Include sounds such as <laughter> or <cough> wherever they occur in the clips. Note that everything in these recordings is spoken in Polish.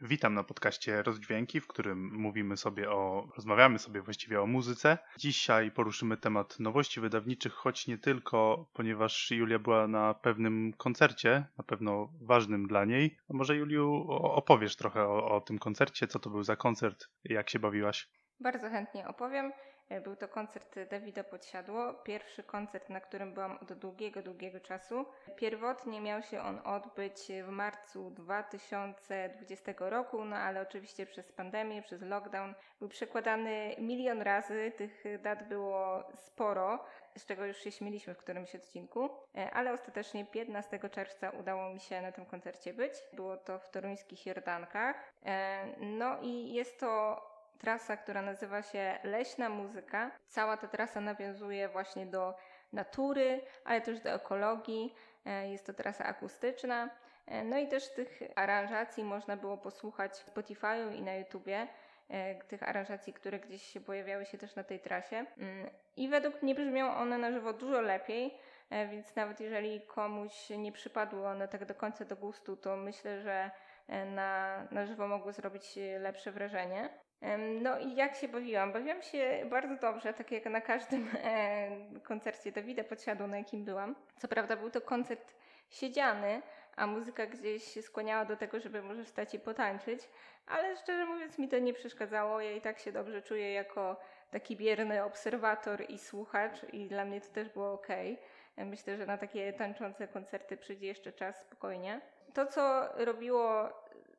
Witam na podcaście Rozdźwięki, w którym mówimy sobie o, rozmawiamy sobie właściwie o muzyce. Dzisiaj poruszymy temat nowości wydawniczych, choć nie tylko, ponieważ Julia była na pewnym koncercie, na pewno ważnym dla niej. A może Juliu opowiesz trochę o, o tym koncercie, co to był za koncert, jak się bawiłaś? Bardzo chętnie opowiem. E, był to koncert Dawida Podsiadło, pierwszy koncert, na którym byłam od długiego, długiego czasu. Pierwotnie miał się on odbyć w marcu 2020 roku, no ale oczywiście przez pandemię, przez lockdown był przekładany milion razy, tych dat było sporo, z czego już się śmieliśmy w którymś odcinku, e, ale ostatecznie 15 czerwca udało mi się na tym koncercie być. Było to w toruńskich Jordankach. E, no i jest to trasa, która nazywa się Leśna Muzyka. Cała ta trasa nawiązuje właśnie do natury, ale też do ekologii. E, jest to trasa akustyczna. E, no i też tych aranżacji można było posłuchać w Spotify'u i na YouTubie. E, tych aranżacji, które gdzieś się pojawiały się też na tej trasie. Mm, I według mnie brzmią one na żywo dużo lepiej, więc nawet jeżeli komuś nie przypadły one tak do końca do gustu, to myślę, że na, na żywo mogły zrobić lepsze wrażenie. No i jak się bawiłam? Bawiłam się bardzo dobrze, tak jak na każdym <laughs> e, koncercie Dawida Podsiadło, na jakim byłam. Co prawda był to koncert siedziany, a muzyka gdzieś się skłaniała do tego, żeby może wstać i potańczyć, ale szczerze mówiąc mi to nie przeszkadzało. Ja i tak się dobrze czuję jako taki bierny obserwator i słuchacz i dla mnie to też było ok. Myślę, że na takie tańczące koncerty przyjdzie jeszcze czas spokojnie. To, co robiło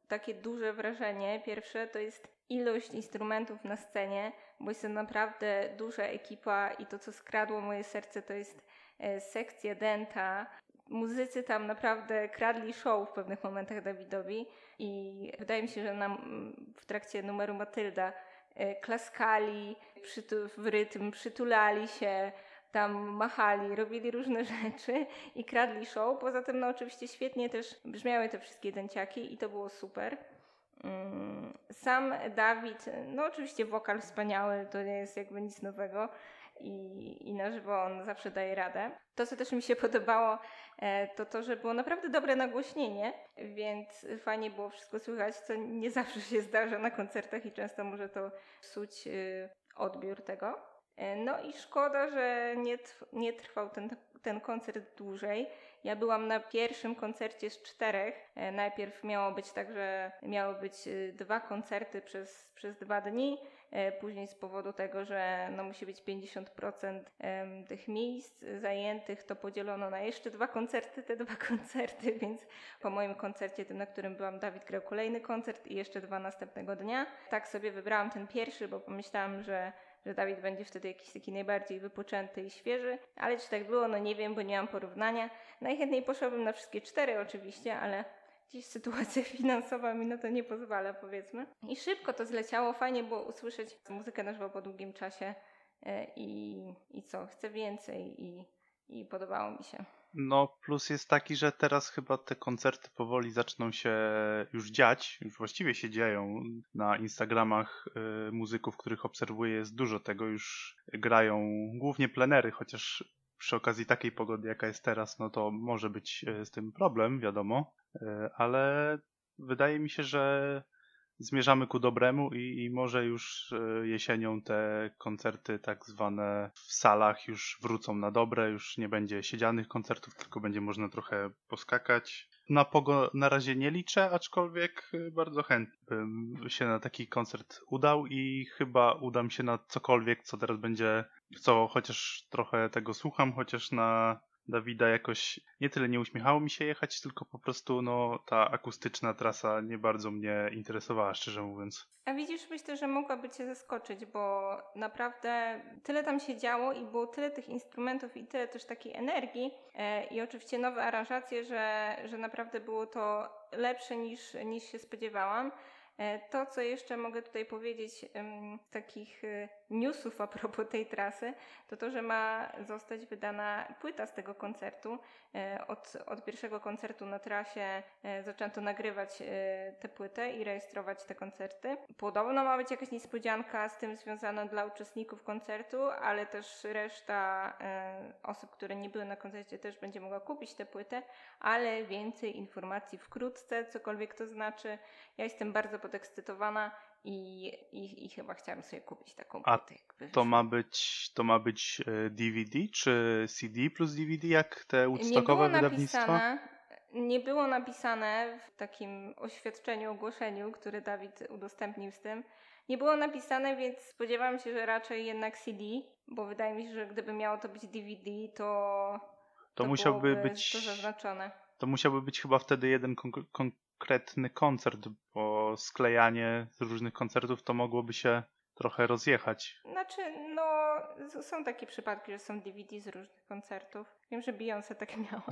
takie duże wrażenie, pierwsze, to jest ilość instrumentów na scenie, bo jest to naprawdę duża ekipa i to, co skradło moje serce, to jest e, sekcja denta. Muzycy tam naprawdę kradli show w pewnych momentach Dawidowi i wydaje mi się, że nam w trakcie numeru Matylda e, klaskali w rytm, przytulali się, tam machali, robili różne <laughs> rzeczy i kradli show. Poza tym, no oczywiście świetnie też brzmiały te wszystkie dęciaki i to było super. Mm, sam Dawid, no oczywiście wokal wspaniały, to nie jest jakby nic nowego i, i na żywo on zawsze daje radę. To, co też mi się podobało, e, to to, że było naprawdę dobre nagłośnienie, więc fajnie było wszystko słychać, co nie zawsze się zdarza na koncertach i często może to psuć y, odbiór tego. E, no i szkoda, że nie, nie trwał ten, ten koncert dłużej. Ja byłam na pierwszym koncercie z czterech. E, najpierw miało być tak, że miały być e, dwa koncerty przez, przez dwa dni. Później z powodu tego, że no musi być 50% tych miejsc zajętych, to podzielono na jeszcze dwa koncerty, te dwa <laughs> koncerty, więc po moim koncercie, tym na którym byłam, Dawid grał kolejny koncert i jeszcze dwa następnego dnia. Tak sobie wybrałam ten pierwszy, bo pomyślałam, że że Dawid będzie wtedy jakiś taki najbardziej wypoczęty i świeży, ale czy tak było, no nie wiem, bo nie mam porównania. Najchętniej poszłabym na wszystkie cztery oczywiście, ale dziś sytuacja <laughs> finansowa mi na to nie pozwala, powiedzmy. I szybko to zleciało, fajnie było usłyszeć muzykę na żywo po długim czasie e, i, i co, chcę więcej i, i podobało mi się. No, plus jest taki, że teraz chyba te koncerty powoli zaczną się już dziać, już właściwie się dzieją. Na Instagramach y, muzyków, których obserwuję, jest dużo tego, już grają głównie plenery, chociaż przy okazji takiej pogody, jaka jest teraz, no to może być y, z tym problem, wiadomo, y, ale wydaje mi się, że zmierzamy ku dobremu i, i, może już e, jesienią te koncerty tak zwane w salach już wrócą na dobre, już nie będzie siedzianych koncertów, tylko będzie można trochę poskakać. Na pogo na razie nie liczę, aczkolwiek e, bardzo chętnie bym się na taki koncert udał i chyba udam się na cokolwiek, co teraz będzie, co chociaż trochę tego słucham, chociaż na Dawida jakoś nie tyle nie uśmiechało mi się jechać, tylko po prostu no, ta akustyczna trasa nie bardzo mnie interesowała, szczerze mówiąc. A widzisz, myślę, że mogłaby Cię zaskoczyć, bo naprawdę tyle tam się działo i było tyle tych instrumentów i tyle też takiej energii e, i oczywiście nowe aranżacje, że, że naprawdę było to lepsze niż, niż się spodziewałam. E, to, co jeszcze mogę tutaj powiedzieć takich e, newsów a propos tej trasy, to to, że ma zostać wydana płyta z tego koncertu. E, od, od pierwszego koncertu na trasie zaczęto nagrywać tę płytę i rejestrować te koncerty. Podobno ma być jakaś niespodzianka z tym związana dla uczestników koncertu, ale też reszta osób, które nie były na koncercie też będzie mogła kupić tę płytę, ale więcej informacji wkrótce, cokolwiek to znaczy. Ja jestem bardzo podekscytowana i, i, i chyba chciałam sobie kupić taką A płytę. to ma być to ma być DVD czy CD plus DVD jak te Woodstockowe wydawnictwa? Nie było napisane w takim oświadczeniu, ogłoszeniu, które Dawid udostępnił z tym. Nie było napisane, więc spodziewam się, że raczej jednak CD, bo wydaje mi się, że gdyby miało to być DVD, to, to, to musiałby być to zaznaczone. To musiałby być chyba wtedy jeden kon konkretny koncert, bo sklejanie różnych koncertów to mogłoby się trochę rozjechać. Znaczy, no, są takie przypadki, że są DVD z różnych koncertów. Wiem, że Beyoncé tak miała.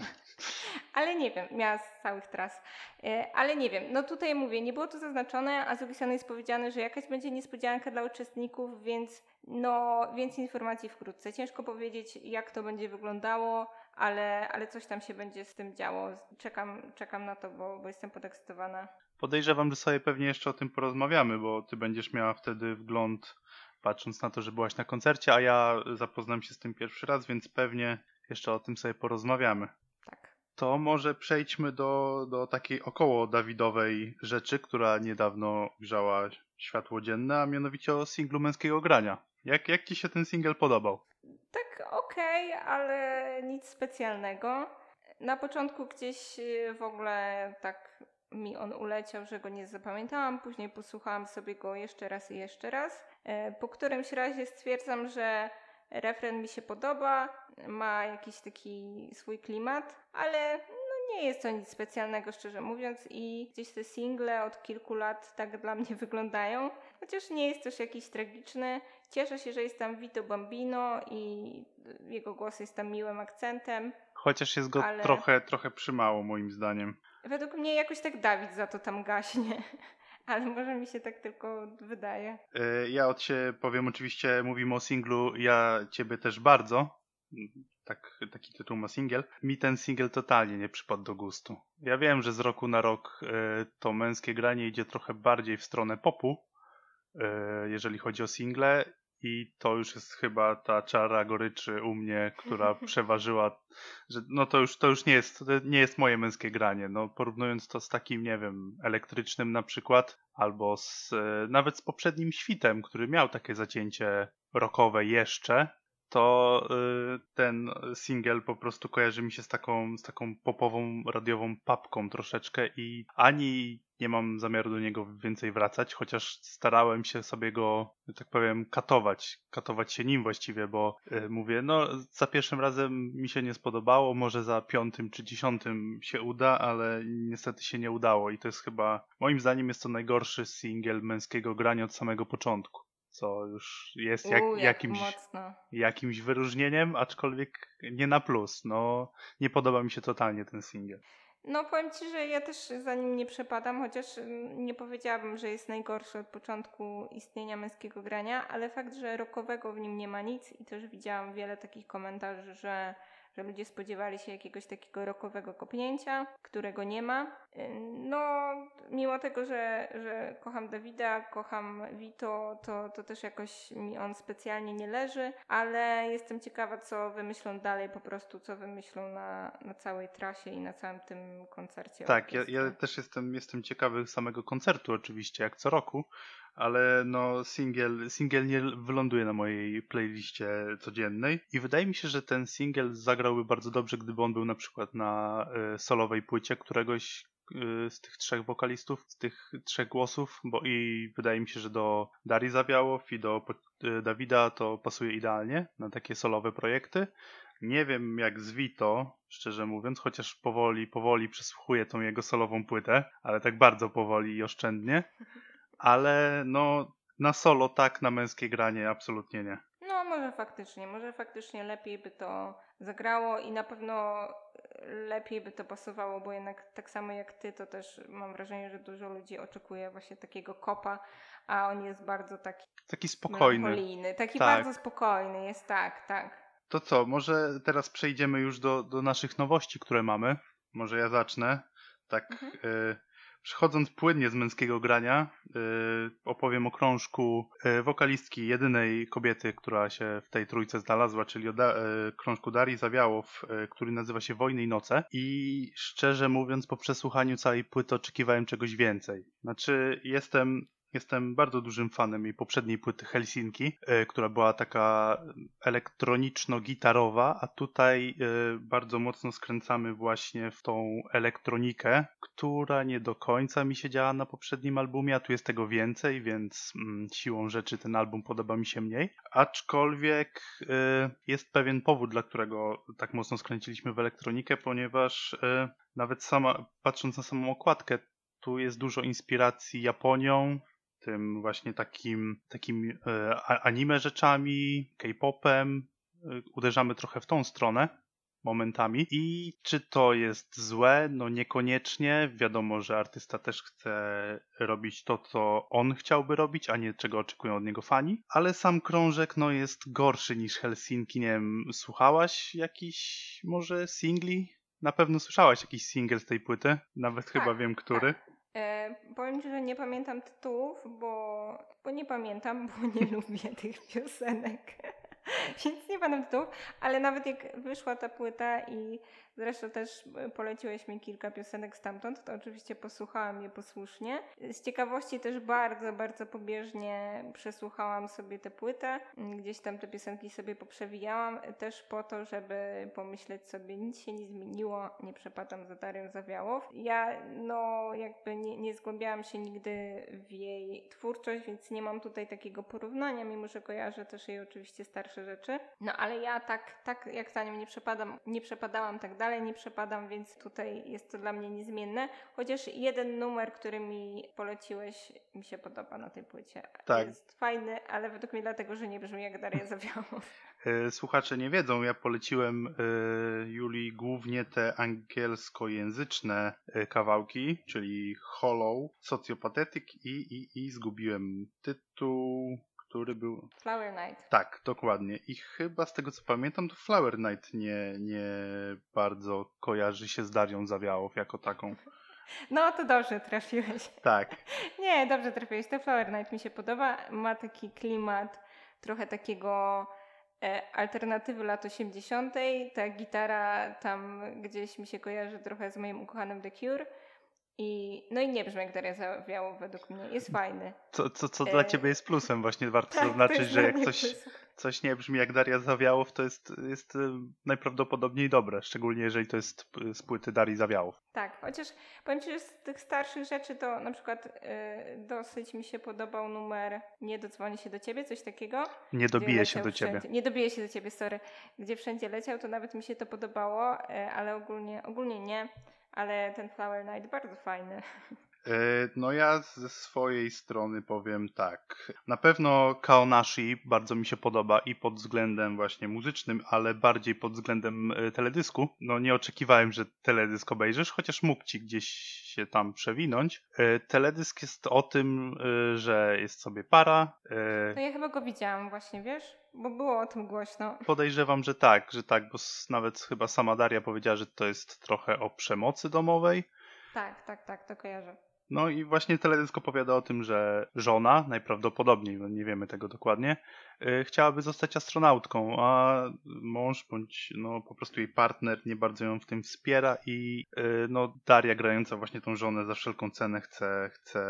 <laughs> Ale nie wiem, miała z całych tras. E, ale nie wiem, no tutaj mówię, nie było to zaznaczone, a z drugiej strony jest powiedziane, że jakaś będzie niespodzianka dla uczestników, więc no, więcej informacji wkrótce. Ciężko powiedzieć, jak to będzie wyglądało ale, ale coś tam się będzie z tym działo. Czekam, czekam na to, bo, bo jestem podekscytowana. Podejrzewam, że sobie pewnie jeszcze o tym porozmawiamy, bo ty będziesz miała wtedy wgląd, patrząc na to, że byłaś na koncercie, a ja zapoznam się z tym pierwszy raz, więc pewnie jeszcze o tym sobie porozmawiamy. Tak. To może przejdźmy do, do takiej około Dawidowej rzeczy, która niedawno grzała światło dzienne, a mianowicie o singlu męskiego grania. Jak, jak ci się ten singiel podobał? Tak, okej, okay, ale nic specjalnego. Na początku gdzieś y, w ogóle tak mi on uleciał, że go nie zapamiętałam. Później posłuchałam sobie go jeszcze raz i jeszcze raz. E, po którymś razie stwierdzam, że refren mi się podoba, ma jakiś taki swój klimat, ale no nie jest to nic specjalnego, szczerze mówiąc, i gdzieś te single od kilku lat tak dla mnie <laughs> wyglądają. Chociaż nie jest też jakiś tragiczny. Cieszę się, że jest tam Vito Bambino i jego głos jest tam miłym akcentem. Chociaż jest go ale... trochę, trochę przymało moim zdaniem. Według mnie jakoś tak Dawid za to tam gaśnie. <laughs> Ale może mi się tak tylko wydaje. E, ja od się powiem, oczywiście mówimy o singlu Ja Ciebie też bardzo. Tak, taki tytuł ma singiel. Mi ten singiel totalnie nie przypadł do gustu. Ja wiem, że z roku na rok e, to męskie granie idzie trochę bardziej w stronę popu, jeżeli chodzi o single i to już jest chyba ta czara goryczy u mnie, która <laughs> przeważyła, że no to już, to już nie jest, to nie jest moje męskie granie, no porównując to z takim, nie wiem, elektrycznym na przykład, albo z, e, nawet z poprzednim świtem, który miał takie zacięcie rockowe jeszcze, to y, ten single po prostu kojarzy mi się z taką, z taką popową, radiową papką troszeczkę i ani nie mam zamiaru do niego więcej wracać, chociaż starałem się sobie go, tak powiem, katować, katować się nim właściwie, bo y, mówię, no za pierwszym razem mi się nie spodobało, może za piątym czy dziesiątym się uda, ale niestety się nie udało i to jest chyba, moim zdaniem jest to najgorszy single męskiego grania od samego początku co już jest jak, U, jak jakimś, mocno. jakimś wyróżnieniem, aczkolwiek nie na plus. No, nie podoba mi się totalnie ten singiel. No powiem Ci, że ja też za nim nie przepadam, chociaż mm, nie powiedziałabym, że jest najgorszy od początku istnienia męskiego grania, ale fakt, że rokowego w nim nie ma nic i też widziałam wiele takich komentarzy, że że ludzie spodziewali się jakiegoś takiego rokowego kopnięcia, którego nie ma. No, mimo tego, że, że kocham Dawida, kocham Vito, to, to też jakoś mi on specjalnie nie leży, ale jestem ciekawa, co wymyślą dalej, po prostu co wymyślą na, na całej trasie i na całym tym koncercie. Tak, ja, ja też jestem, jestem ciekawy samego koncertu oczywiście, jak co roku, ale no singiel, singiel nie wyląduje na mojej playliście codziennej i wydaje mi się, że ten singiel zagrałby bardzo dobrze, gdyby on był na przykład na y, solowej płycie któregoś y, z tych trzech wokalistów, z tych trzech głosów, bo i wydaje mi się, że do Darii Zawiałow i do y, Dawida to pasuje idealnie na takie solowe projekty. Nie wiem jak z Vito, szczerze mówiąc, chociaż powoli, powoli przesłuchuję tą jego solową płytę, ale tak bardzo powoli i oszczędnie ale no na solo tak, na męskie granie absolutnie nie. No może faktycznie, może faktycznie lepiej by to zagrało i na pewno lepiej by to pasowało, bo jednak tak samo jak ty, to też mam wrażenie, że dużo ludzi oczekuje właśnie takiego kopa, a on jest bardzo taki Taki spokojny. taki Tak. bardzo spokojny jest, tak, tak. To co, może teraz przejdziemy już do, do naszych nowości, które mamy. Może ja zacznę. Tak, Mhm. e, przechodząc płynnie z męskiego grania, e, opowiem o krążku e, wokalistki, jedynej kobiety, która się w tej trójce znalazła, czyli o da, e, krążku Darii Zawiałow, e, który nazywa się Wojny i Noce. I szczerze mówiąc, po przesłuchaniu całej płyty oczekiwałem czegoś więcej. Znaczy, jestem Jestem bardzo dużym fanem jej poprzedniej płyty Helsinki, e, która była taka elektroniczno-gitarowa, a tutaj e, bardzo mocno skręcamy właśnie w tą elektronikę, która nie do końca mi się działa na poprzednim albumie, a tu jest tego więcej, więc mm, siłą rzeczy ten album podoba mi się mniej. Aczkolwiek e, jest pewien powód, dla którego tak mocno skręciliśmy w elektronikę, ponieważ nawet sama, patrząc na samą okładkę, tu jest dużo inspiracji Japonią, tym właśnie takim, takim e, anime rzeczami, K-popem. E, Uderzamy trochę w tą stronę momentami. I czy to jest złe? No niekoniecznie. Wiadomo, że artysta też chce robić to, co on chciałby robić, a nie czego oczekują od niego fani. Ale sam krążek no, jest gorszy niż Helsinki. Nie wiem, słuchałaś jakiś może singli? Na pewno słyszałaś jakiś single z tej płyty. Nawet chyba wiem, który. E, powiem Ci, że nie pamiętam tytułów, bo, bo nie pamiętam, bo nie lubię tych piosenek. <laughs> Więc nie pamiętam tytułów, ale nawet jak wyszła ta płyta i zresztą też poleciłeś mi kilka piosenek stamtąd, to oczywiście posłuchałam je posłusznie. Z ciekawości też bardzo, bardzo pobieżnie przesłuchałam sobie tę płytę. Gdzieś tam te piosenki sobie poprzewijałam, też po to, żeby pomyśleć sobie, nic się nie zmieniło, nie przepadam za Darią Zawiałow. Ja no jakby nie, nie zgłębiałam się nigdy w jej twórczość, więc nie mam tutaj takiego porównania, mimo że kojarzę też jej oczywiście starsze rzeczy. No ale ja tak, tak jak za nią nie przepadam, nie przepadałam, tak dalej nie przepadam, więc tutaj jest to dla mnie niezmienne. Chociaż jeden numer, który mi poleciłeś, mi się podoba na tej płycie. Tak. Jest fajny, ale według mnie dlatego, że nie brzmi jak Daria Zawiałow. <laughs> E, Słuchacze nie wiedzą, ja poleciłem e, Julii głównie te angielskojęzyczne e, kawałki, czyli Hollow, Sociopathetic i, i, i zgubiłem tytuł, który był... Flower Night. Tak, dokładnie. I chyba z tego co pamiętam, to Flower Night nie, nie bardzo kojarzy się z Darią Zawiałow jako taką. No to dobrze trafiłeś. Tak, <laughs> Nie, dobrze trafiłeś. Ten Flower Night mi się podoba. Ma taki klimat trochę takiego e, alternatywy lat 80. Ta gitara tam gdzieś mi się kojarzy trochę z moim ukochanym The Cure. I, no i nie brzmi jak Daria Zawiało według mnie. Jest fajny. co, co, co dla E, ciebie jest plusem, właśnie warto Tak, zaznaczyć, że jak coś, coś nie brzmi jak Daria Zawiałow, to jest, jest y, najprawdopodobniej dobre, szczególnie jeżeli to jest z płyty Darii Zawiałow. Tak, chociaż powiem Ci, że z tych starszych rzeczy to na przykład e, dosyć mi się podobał numer Nie dodzwoni się do Ciebie, coś takiego. Nie dobije się do ciebie. wszędzie- Nie dobije się do ciebie, sorry. Gdzie wszędzie leciał, to nawet mi się to podobało, e, ale ogólnie, ogólnie nie. Ale ten Flower Night bardzo fajny. <laughs> E, No ja ze swojej strony powiem tak. Na pewno Kaonashi bardzo mi się podoba i pod względem właśnie muzycznym, ale bardziej pod względem e, teledysku. No nie oczekiwałem, że teledysk obejrzysz, chociaż mógł ci gdzieś się tam przewinąć. E, Teledysk jest o tym, że jest sobie para. No ja chyba go widziałam właśnie, wiesz? Bo było o tym głośno. Podejrzewam, że tak, że tak, bo nawet chyba sama Daria powiedziała, że to jest trochę o przemocy domowej. Tak, tak, tak, to kojarzę. No i właśnie teledysk opowiada o tym, że żona, najprawdopodobniej, no nie wiemy tego dokładnie, y, chciałaby zostać astronautką, a mąż bądź no po prostu jej partner nie bardzo ją w tym wspiera i y, no Daria grająca właśnie tą żonę za wszelką cenę chce, chce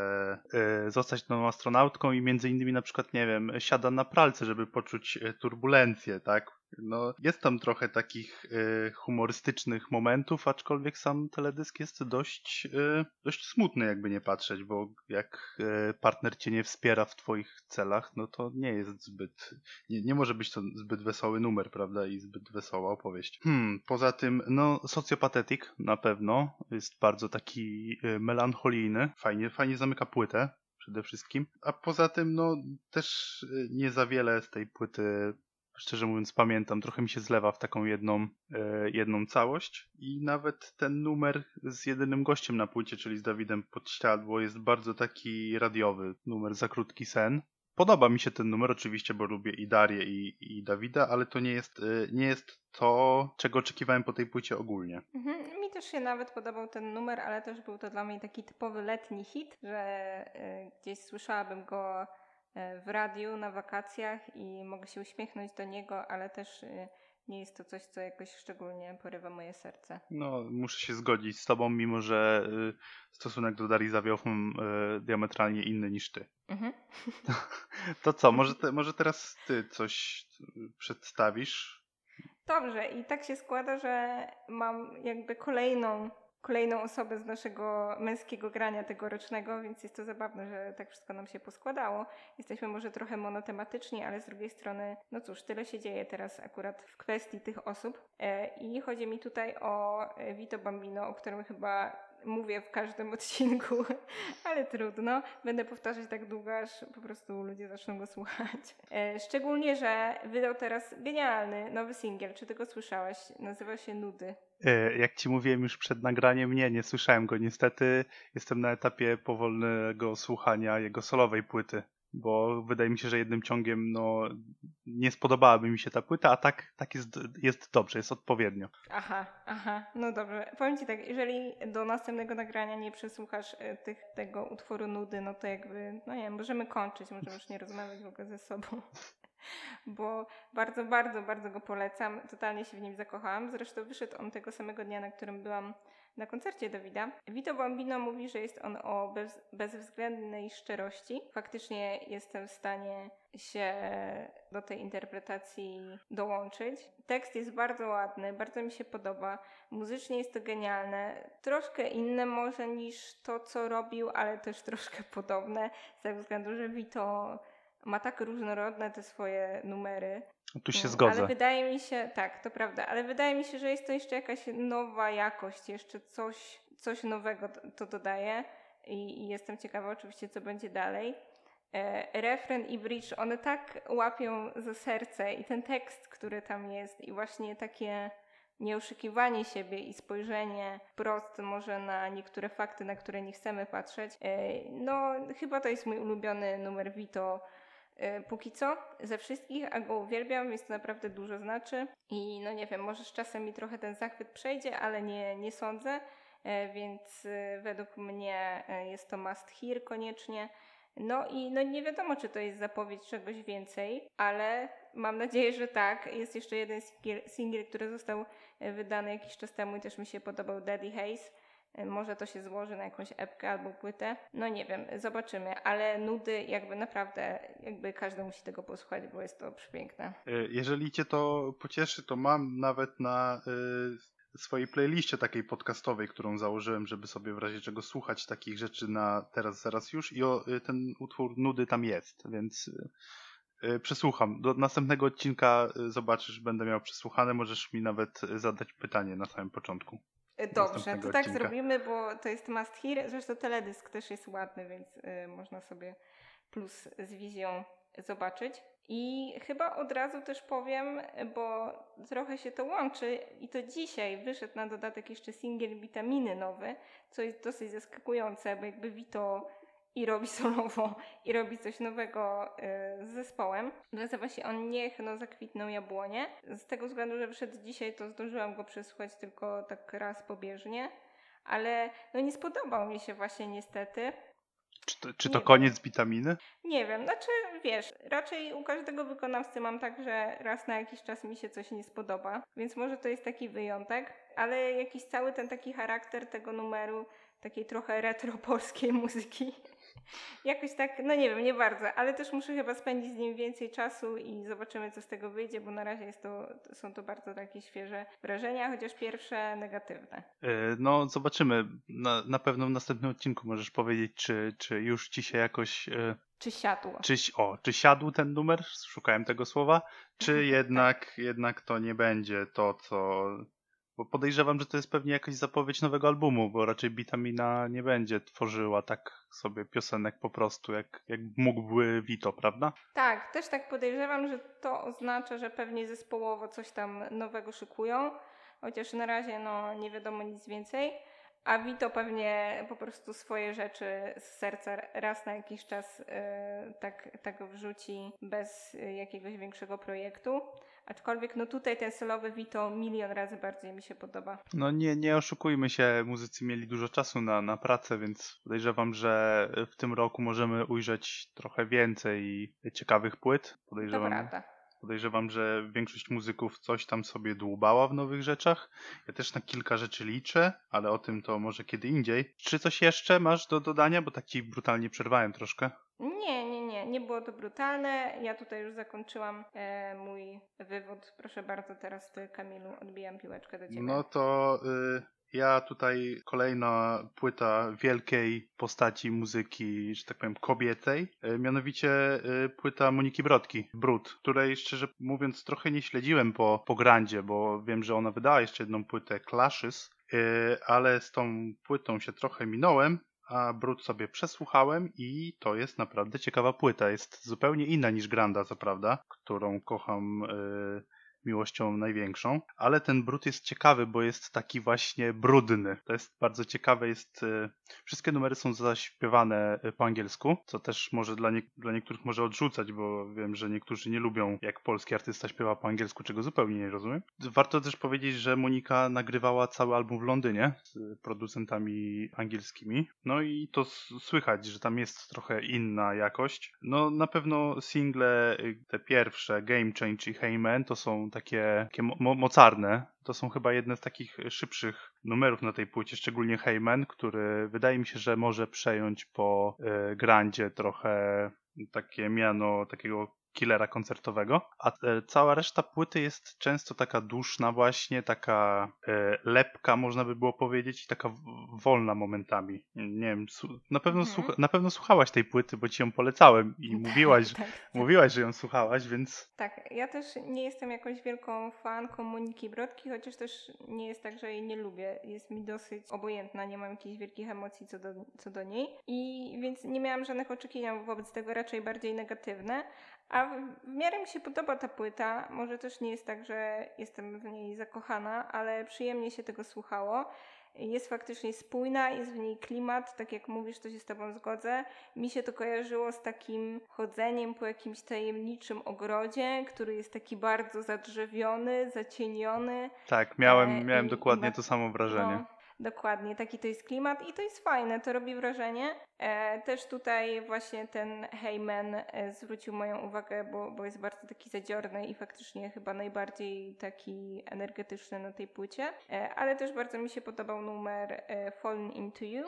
y, zostać tą astronautką i między innymi na przykład, nie wiem, siada na pralce, żeby poczuć y, turbulencję, tak? No, jest tam trochę takich y, humorystycznych momentów, aczkolwiek sam teledysk jest dość, y, dość smutny, jakby nie patrzeć, bo jak y, partner cię nie wspiera w twoich celach, no to nie jest zbyt, nie, nie może być to zbyt wesoły numer, prawda, i zbyt wesoła opowieść. Hmm, poza tym, no, socjopatetik na pewno jest bardzo taki y, melancholijny, fajnie, fajnie zamyka płytę. Przede wszystkim. A poza tym, no, też y, nie za wiele z tej płyty szczerze mówiąc pamiętam, trochę mi się zlewa w taką jedną, e, jedną całość i nawet ten numer z jedynym gościem na płycie, czyli z Dawidem Podściadło jest bardzo taki radiowy, numer Za krótki sen. Podoba mi się ten numer oczywiście, bo lubię i Darię i, i Dawida, ale to nie jest, e, nie jest to, czego oczekiwałem po tej płycie ogólnie. Mhm. Mi też się nawet podobał ten numer, ale też był to dla mnie taki typowy letni hit, że y, gdzieś słyszałabym go w radiu na wakacjach i mogę się uśmiechnąć do niego, ale też y, nie jest to coś, co jakoś szczególnie porywa moje serce. No, muszę się zgodzić z tobą, mimo że stosunek do Darii Zawioł mam diametralnie inny niż ty. Mhm. <laughs> To co, może, te, może teraz ty coś przedstawisz? Dobrze, i tak się składa, że mam jakby kolejną, kolejną osobę z naszego męskiego grania tegorocznego, więc jest to zabawne, że tak wszystko nam się poskładało. Jesteśmy może trochę monotematyczni, ale z drugiej strony, no cóż, tyle się dzieje teraz akurat w kwestii tych osób. E, I chodzi mi tutaj o e, Vito Bambino, o którym chyba mówię w każdym <laughs> odcinku, ale trudno. Będę powtarzać tak długo, aż po prostu ludzie zaczną go słuchać. E, szczególnie, że wydał teraz genialny nowy singiel. Czy ty go słyszałeś? Nazywa się Nudy. E, jak ci mówiłem już przed nagraniem, nie, nie słyszałem go. Niestety jestem na etapie powolnego słuchania jego solowej płyty bo wydaje mi się, że jednym ciągiem no, nie spodobałaby mi się ta płyta, a tak, tak jest, jest dobrze, jest odpowiednio. Aha, aha, no dobrze. Powiem Ci tak, jeżeli do następnego nagrania nie przesłuchasz e, tych, tego utworu nudy, no to jakby, no nie wiem, możemy kończyć, możemy już nie rozmawiać w ogóle ze sobą. <laughs> Bo bardzo, bardzo, bardzo go polecam. Totalnie się w nim zakochałam. Zresztą wyszedł on tego samego dnia, na którym byłam na koncercie Dawida. Vito Bambino mówi, że jest on o bez, bezwzględnej szczerości. Faktycznie jestem w stanie się do tej interpretacji dołączyć. Tekst jest bardzo ładny, bardzo mi się podoba. Muzycznie jest to genialne. Troszkę inne może niż to, co robił, ale też troszkę podobne, z tego względu, że Vito ma tak różnorodne te swoje numery. Tu się zgodzę. Ale wydaje mi się, tak, to prawda, ale wydaje mi się, że jest to jeszcze jakaś nowa jakość, jeszcze coś, coś nowego to dodaje i, i jestem ciekawa oczywiście, co będzie dalej. E, refren i bridge, one tak łapią za serce i ten tekst, który tam jest i właśnie takie nieoszukiwanie siebie i spojrzenie prosto może na niektóre fakty, na które nie chcemy patrzeć. E, no, chyba to jest mój ulubiony numer Vito póki co ze wszystkich, a go uwielbiam, więc to naprawdę dużo znaczy. I no nie wiem, może z czasem mi trochę ten zachwyt przejdzie, ale nie, nie sądzę, e, więc e, według mnie jest to must hear koniecznie. No i no nie wiadomo, czy to jest zapowiedź czegoś więcej, ale mam nadzieję, że tak. Jest jeszcze jeden singiel, który został wydany jakiś czas temu i też mi się podobał, Daddy Haze może to się złoży na jakąś epkę albo płytę. No nie wiem, zobaczymy, ale nudy jakby naprawdę, jakby każdy musi tego posłuchać, bo jest to przepiękne. Y, jeżeli cię to pocieszy, to mam nawet na y, swojej playliście takiej podcastowej, którą założyłem, żeby sobie w razie czego słuchać takich rzeczy na teraz, zaraz już i o, ten utwór nudy tam jest, więc przesłucham. Do następnego odcinka zobaczysz, będę miał przesłuchane, możesz mi nawet zadać pytanie na samym początku. E, dobrze, to tak zrobimy, bo to jest must hear. Zresztą teledysk też jest ładny, więc y, można sobie plus z wizją zobaczyć. I chyba od razu też powiem, bo trochę się to łączy i to dzisiaj wyszedł na dodatek jeszcze singiel Witaminy nowy, co jest dosyć zaskakujące, bo jakby Vito i robi <laughs> solowo i robi coś nowego y, z zespołem. Nazywa się on Niech no zakwitną jabłonie. Z tego względu, że wyszedł dzisiaj, to zdążyłam go przesłuchać tylko tak raz pobieżnie, ale no nie spodobał mi się właśnie niestety. Czy to, czy to koniec witaminy? Nie wiem, znaczy wiesz, raczej u każdego wykonawcy mam tak, że raz na jakiś czas mi się coś nie spodoba, więc może to jest taki wyjątek, ale jakiś cały ten taki charakter tego numeru, takiej trochę retro <laughs> polskiej muzyki Jakoś tak, no nie wiem, nie bardzo, ale też muszę chyba spędzić z nim więcej czasu i zobaczymy, co z tego wyjdzie, bo na razie jest to, są to bardzo takie świeże wrażenia, chociaż pierwsze negatywne. E, no, zobaczymy. Na, na pewno w następnym odcinku możesz powiedzieć, czy, czy już ci się jakoś. E, czy siadło. Czy, o, czy siadł ten numer? Szukałem tego słowa. Czy tak. jednak, jednak to nie będzie to, co Bo podejrzewam, że to jest pewnie jakaś zapowiedź nowego albumu, bo raczej Bitamina nie będzie tworzyła tak sobie piosenek po prostu, jak, jak mógłby Vito, prawda? Tak, też tak podejrzewam, że to oznacza, że pewnie zespołowo coś tam nowego szykują, chociaż na razie no, nie wiadomo nic więcej. A Vito pewnie po prostu swoje rzeczy z serca raz na jakiś czas yy, tak, tak wrzuci bez jakiegoś większego projektu. Aczkolwiek no tutaj ten solowy Vito milion razy bardziej mi się podoba. No nie, nie oszukujmy się, muzycy mieli dużo czasu na, na pracę, więc podejrzewam, że w tym roku możemy ujrzeć trochę więcej ciekawych płyt. Podejrzewam, to prawda. Podejrzewam, że większość muzyków coś tam sobie dłubała w nowych rzeczach. Ja też na kilka rzeczy liczę, ale o tym to może kiedy indziej. Czy coś jeszcze masz do dodania? Bo tak ci brutalnie przerwałem troszkę. Nie, nie, nie. Nie było to brutalne. Ja tutaj już zakończyłam e, mój wywód. Proszę bardzo, teraz ty, Kamilu, odbijam piłeczkę do ciebie. No to y, ja tutaj kolejna płyta wielkiej postaci muzyki, że tak powiem, kobietej, e, mianowicie e, płyta Moniki Brodki, Brud, której szczerze mówiąc trochę nie śledziłem po, po grandzie, bo wiem, że ona wydała jeszcze jedną płytę Clashes, e, ale z tą płytą się trochę minąłem, a Brud sobie przesłuchałem i to jest naprawdę ciekawa płyta. Jest zupełnie inna niż Granda, co prawda, którą kocham miłością największą, ale ten brud jest ciekawy, bo jest taki właśnie brudny. To jest bardzo ciekawe, jest e, wszystkie numery są zaśpiewane e, po angielsku, co też może dla, nie, dla niektórych może odrzucać, bo wiem, że niektórzy nie lubią jak polski artysta śpiewa po angielsku, czego zupełnie nie rozumiem. Warto też powiedzieć, że Monika nagrywała cały album w Londynie z producentami angielskimi. No i to słychać, że tam jest trochę inna jakość. No na pewno single y, te pierwsze, Game Change i Hey Man, to są takie, takie mo mocarne. To są chyba jedne z takich szybszych numerów na tej płycie, szczególnie Heyman, który wydaje mi się, że może przejąć po y, Grandzie trochę takie miano takiego killera koncertowego, a cała reszta płyty jest często taka duszna właśnie, taka e, lepka można by było powiedzieć i taka wolna momentami. Nie wiem, na pewno, mhm. słucha, na pewno słuchałaś tej płyty, bo ci ją polecałem i <laughs> tak, mówiłaś, tak, tak. mówiłaś, że ją słuchałaś, więc... Tak, ja też nie jestem jakąś wielką fanką Moniki Brodki, chociaż też nie jest tak, że jej nie lubię. Jest mi dosyć obojętna, nie mam jakichś wielkich emocji co do, co do niej i więc nie miałam żadnych oczekiwań wobec tego, raczej bardziej negatywne, a w, miarę mi się podoba ta płyta. Może też nie jest tak, że jestem w niej zakochana, ale przyjemnie się tego słuchało. Jest faktycznie spójna, jest w niej klimat, tak jak mówisz, to się z Tobą zgodzę. Mi się to kojarzyło z takim chodzeniem po jakimś tajemniczym ogrodzie, który jest taki bardzo zadrzewiony, zacieniony. Tak, miałem, e, miałem dokładnie to samo wrażenie. No, Dokładnie, taki to jest klimat i to jest fajne, to robi wrażenie. E, też tutaj właśnie ten Heyman e, zwrócił moją uwagę, bo, bo jest bardzo taki zadziorny i faktycznie chyba najbardziej taki energetyczny na tej płycie. E, ale też bardzo mi się podobał numer e, Falling Into You.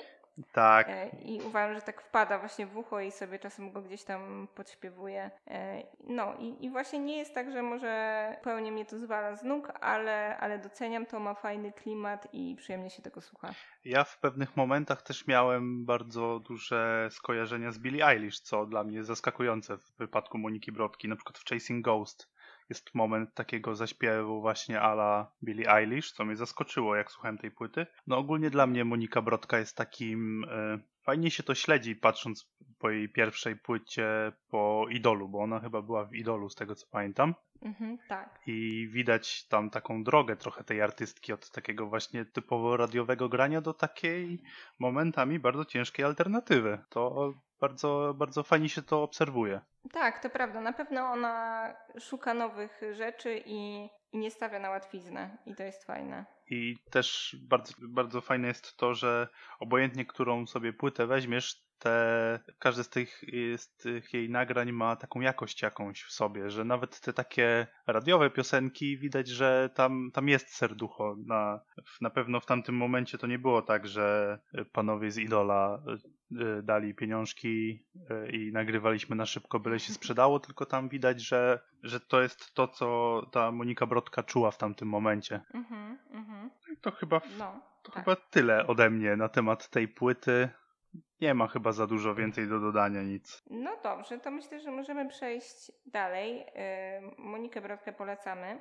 Tak. E, I uważam, że tak wpada właśnie w ucho i sobie czasem go gdzieś tam podśpiewuję. E, no i, i właśnie nie jest tak, że może pełnie mnie to zwala z nóg, ale, ale doceniam to, ma fajny klimat i przyjemnie się tego słucha. Ja w pewnych momentach też miałem bardzo duże skojarzenia z Billie Eilish, co dla mnie jest zaskakujące w wypadku Moniki Brodki, na przykład w Chasing Ghost jest moment takiego zaśpiewu właśnie ala Billie Eilish, co mnie zaskoczyło, jak słuchałem tej płyty. No ogólnie dla mnie Monika Brodka jest takim... Y, fajnie się to śledzi, patrząc po jej pierwszej płycie po Idolu, bo ona chyba była w Idolu, z tego co pamiętam. Mhm, tak. I widać tam taką drogę trochę tej artystki od takiego właśnie typowo radiowego grania do takiej momentami bardzo ciężkiej alternatywy. To bardzo, bardzo fajnie się to obserwuje. Tak, to prawda. Na pewno ona szuka nowych rzeczy i, i nie stawia na łatwiznę. I to jest fajne. I też bardzo, bardzo fajne jest to, że obojętnie którą sobie płytę weźmiesz, te, każde z tych, z tych jej nagrań ma taką jakość jakąś w sobie, że nawet te takie radiowe piosenki widać, że tam, tam jest serducho. Na, na pewno w tamtym momencie to nie było tak, że panowie z Idola y, dali pieniążki y, i nagrywaliśmy na szybko, byle się sprzedało, tylko tam widać, że, że to jest to, co ta Monika Brodka czuła w tamtym momencie. Mhm, mhm. To chyba, no, to tak. chyba tyle ode mnie na temat tej płyty nie ma chyba za dużo więcej do dodania, nic. No dobrze, to myślę, że możemy przejść dalej. Monikę Brodkę polecamy.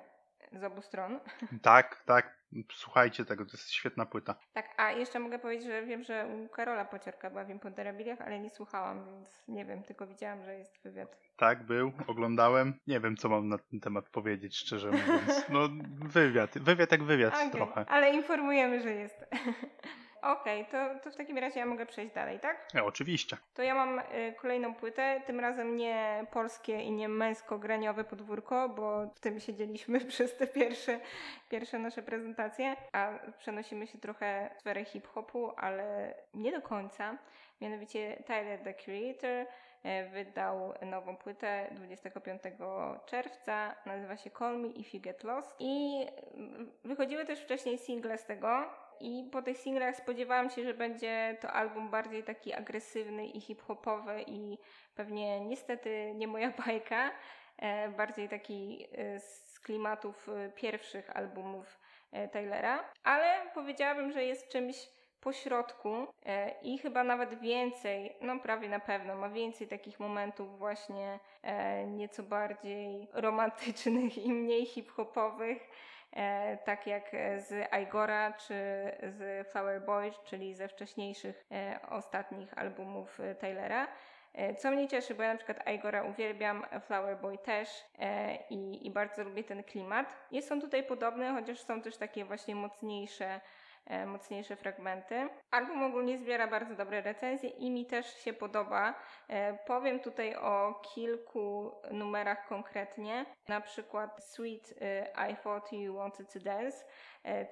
Z obu stron. <laughs> Tak, tak. Słuchajcie tego, to jest świetna płyta. Tak, a jeszcze mogę powiedzieć, że wiem, że u Karola Pociorka była w Imponderabiliach, ale nie słuchałam, więc nie wiem, tylko widziałam, że jest wywiad. Tak, był, oglądałem. Nie wiem, co mam na ten temat powiedzieć, szczerze mówiąc. No, wywiad, wywiad jak wywiad <laughs> Okay, trochę. Ale informujemy, że jest. <laughs> Okej, okay, to, to w takim razie ja mogę przejść dalej, tak? Ja, oczywiście. To ja mam y, kolejną płytę, tym razem nie polskie i nie męsko-graniowe podwórko, bo w tym siedzieliśmy <laughs> przez te pierwsze, pierwsze nasze prezentacje, a przenosimy się trochę w sferę hip-hopu, ale nie do końca. Mianowicie Tyler, the Creator, wydał nową płytę 25 czerwca. Nazywa się Call Me If You Get Lost. I wychodziły też wcześniej single z tego. I po tych singlach spodziewałam się, że będzie to album bardziej taki agresywny i hip-hopowy i pewnie niestety nie moja <laughs> bajka. E, bardziej taki e, z klimatów e, pierwszych albumów Taylora. Ale powiedziałabym, że jest czymś pośrodku i chyba nawet więcej, no prawie na pewno, ma więcej takich momentów właśnie nieco bardziej romantycznych i mniej hip-hopowych tak jak z Igora czy z Flower Boy, czyli ze wcześniejszych e, ostatnich albumów e, Taylora. Co mnie cieszy, bo ja na przykład Igora uwielbiam, Flower Boy też i, i bardzo lubię ten klimat. Jest on tutaj podobny, chociaż są też takie właśnie mocniejsze E, mocniejsze fragmenty. Album ogólnie zbiera bardzo dobre recenzje i mi też się podoba. E, powiem tutaj o kilku numerach konkretnie, na przykład Sweet e, I Thought You Wanted to Dance.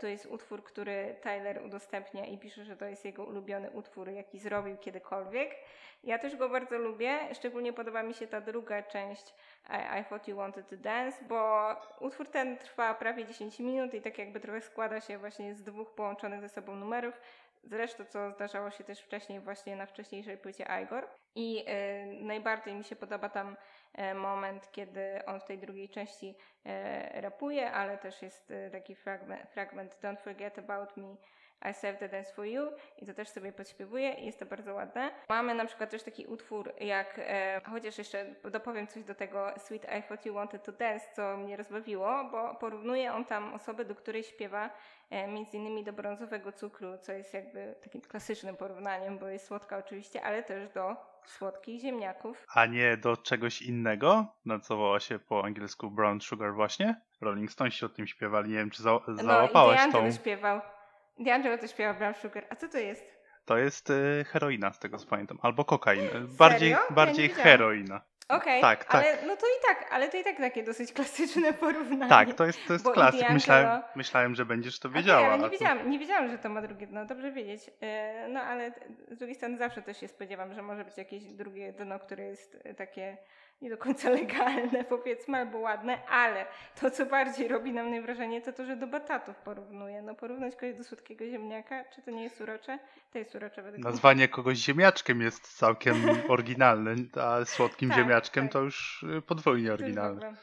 To jest utwór, który Tyler udostępnia i pisze, że to jest jego ulubiony utwór, jaki zrobił kiedykolwiek. Ja też go bardzo lubię, szczególnie podoba mi się ta druga część i, I Thought You Wanted to Dance, bo utwór ten trwa prawie 10 minut i tak jakby trochę składa się właśnie z dwóch połączonych ze sobą numerów. Zresztą, co zdarzało się też wcześniej, właśnie na wcześniejszej płycie Igor. I y, najbardziej mi się podoba tam y, moment, kiedy on w tej drugiej części y, rapuje, ale też jest taki fragment, fragment Don't Forget About Me i Save the Dance for You i to też sobie podśpiewuję i jest to bardzo ładne. Mamy na przykład też taki utwór jak, e, chociaż jeszcze dopowiem coś do tego Sweet I Thought You Wanted to Dance, co mnie rozbawiło, bo porównuje on tam osobę, do której śpiewa e, między innymi do brązowego cukru, co jest jakby takim klasycznym porównaniem, bo jest słodka oczywiście, ale też do słodkich ziemniaków. A nie do czegoś innego? Nazywała się po angielsku Brown Sugar właśnie? Rolling Stones się o tym śpiewali, nie wiem czy za załapałaś no, tą... śpiewał. D'Angelo też śpiewa Brown Sugar. A co to jest? To jest y, heroina, z tego co pamiętam. Albo kokain. Bardziej, <gasps> Serio? bardziej ja heroina. Okej, okay, tak, ale tak. no to i tak, ale to i tak takie dosyć klasyczne <laughs> porównanie. Tak, to jest, to jest klasyk. Myślałem, myślałem, że będziesz to wiedziała. Okay, ale nie wiedziałam, nie wiedziałam, że to ma drugie dno, dobrze wiedzieć. Y, no ale z drugiej strony zawsze też się spodziewam, że może być jakieś drugie dno, które jest takie nie do końca <laughs> legalne, powiedzmy, albo ładne, ale to, co bardziej robi na mnie wrażenie, to to, że do batatów porównuję. No porównać kogoś do słodkiego ziemniaka, czy to nie jest urocze? To jest urocze według Nazwanie kogoś ziemniaczkiem jest całkiem <laughs> oryginalne, a słodkim tak, ziemniaczkiem tak. to już y, podwójnie oryginalne.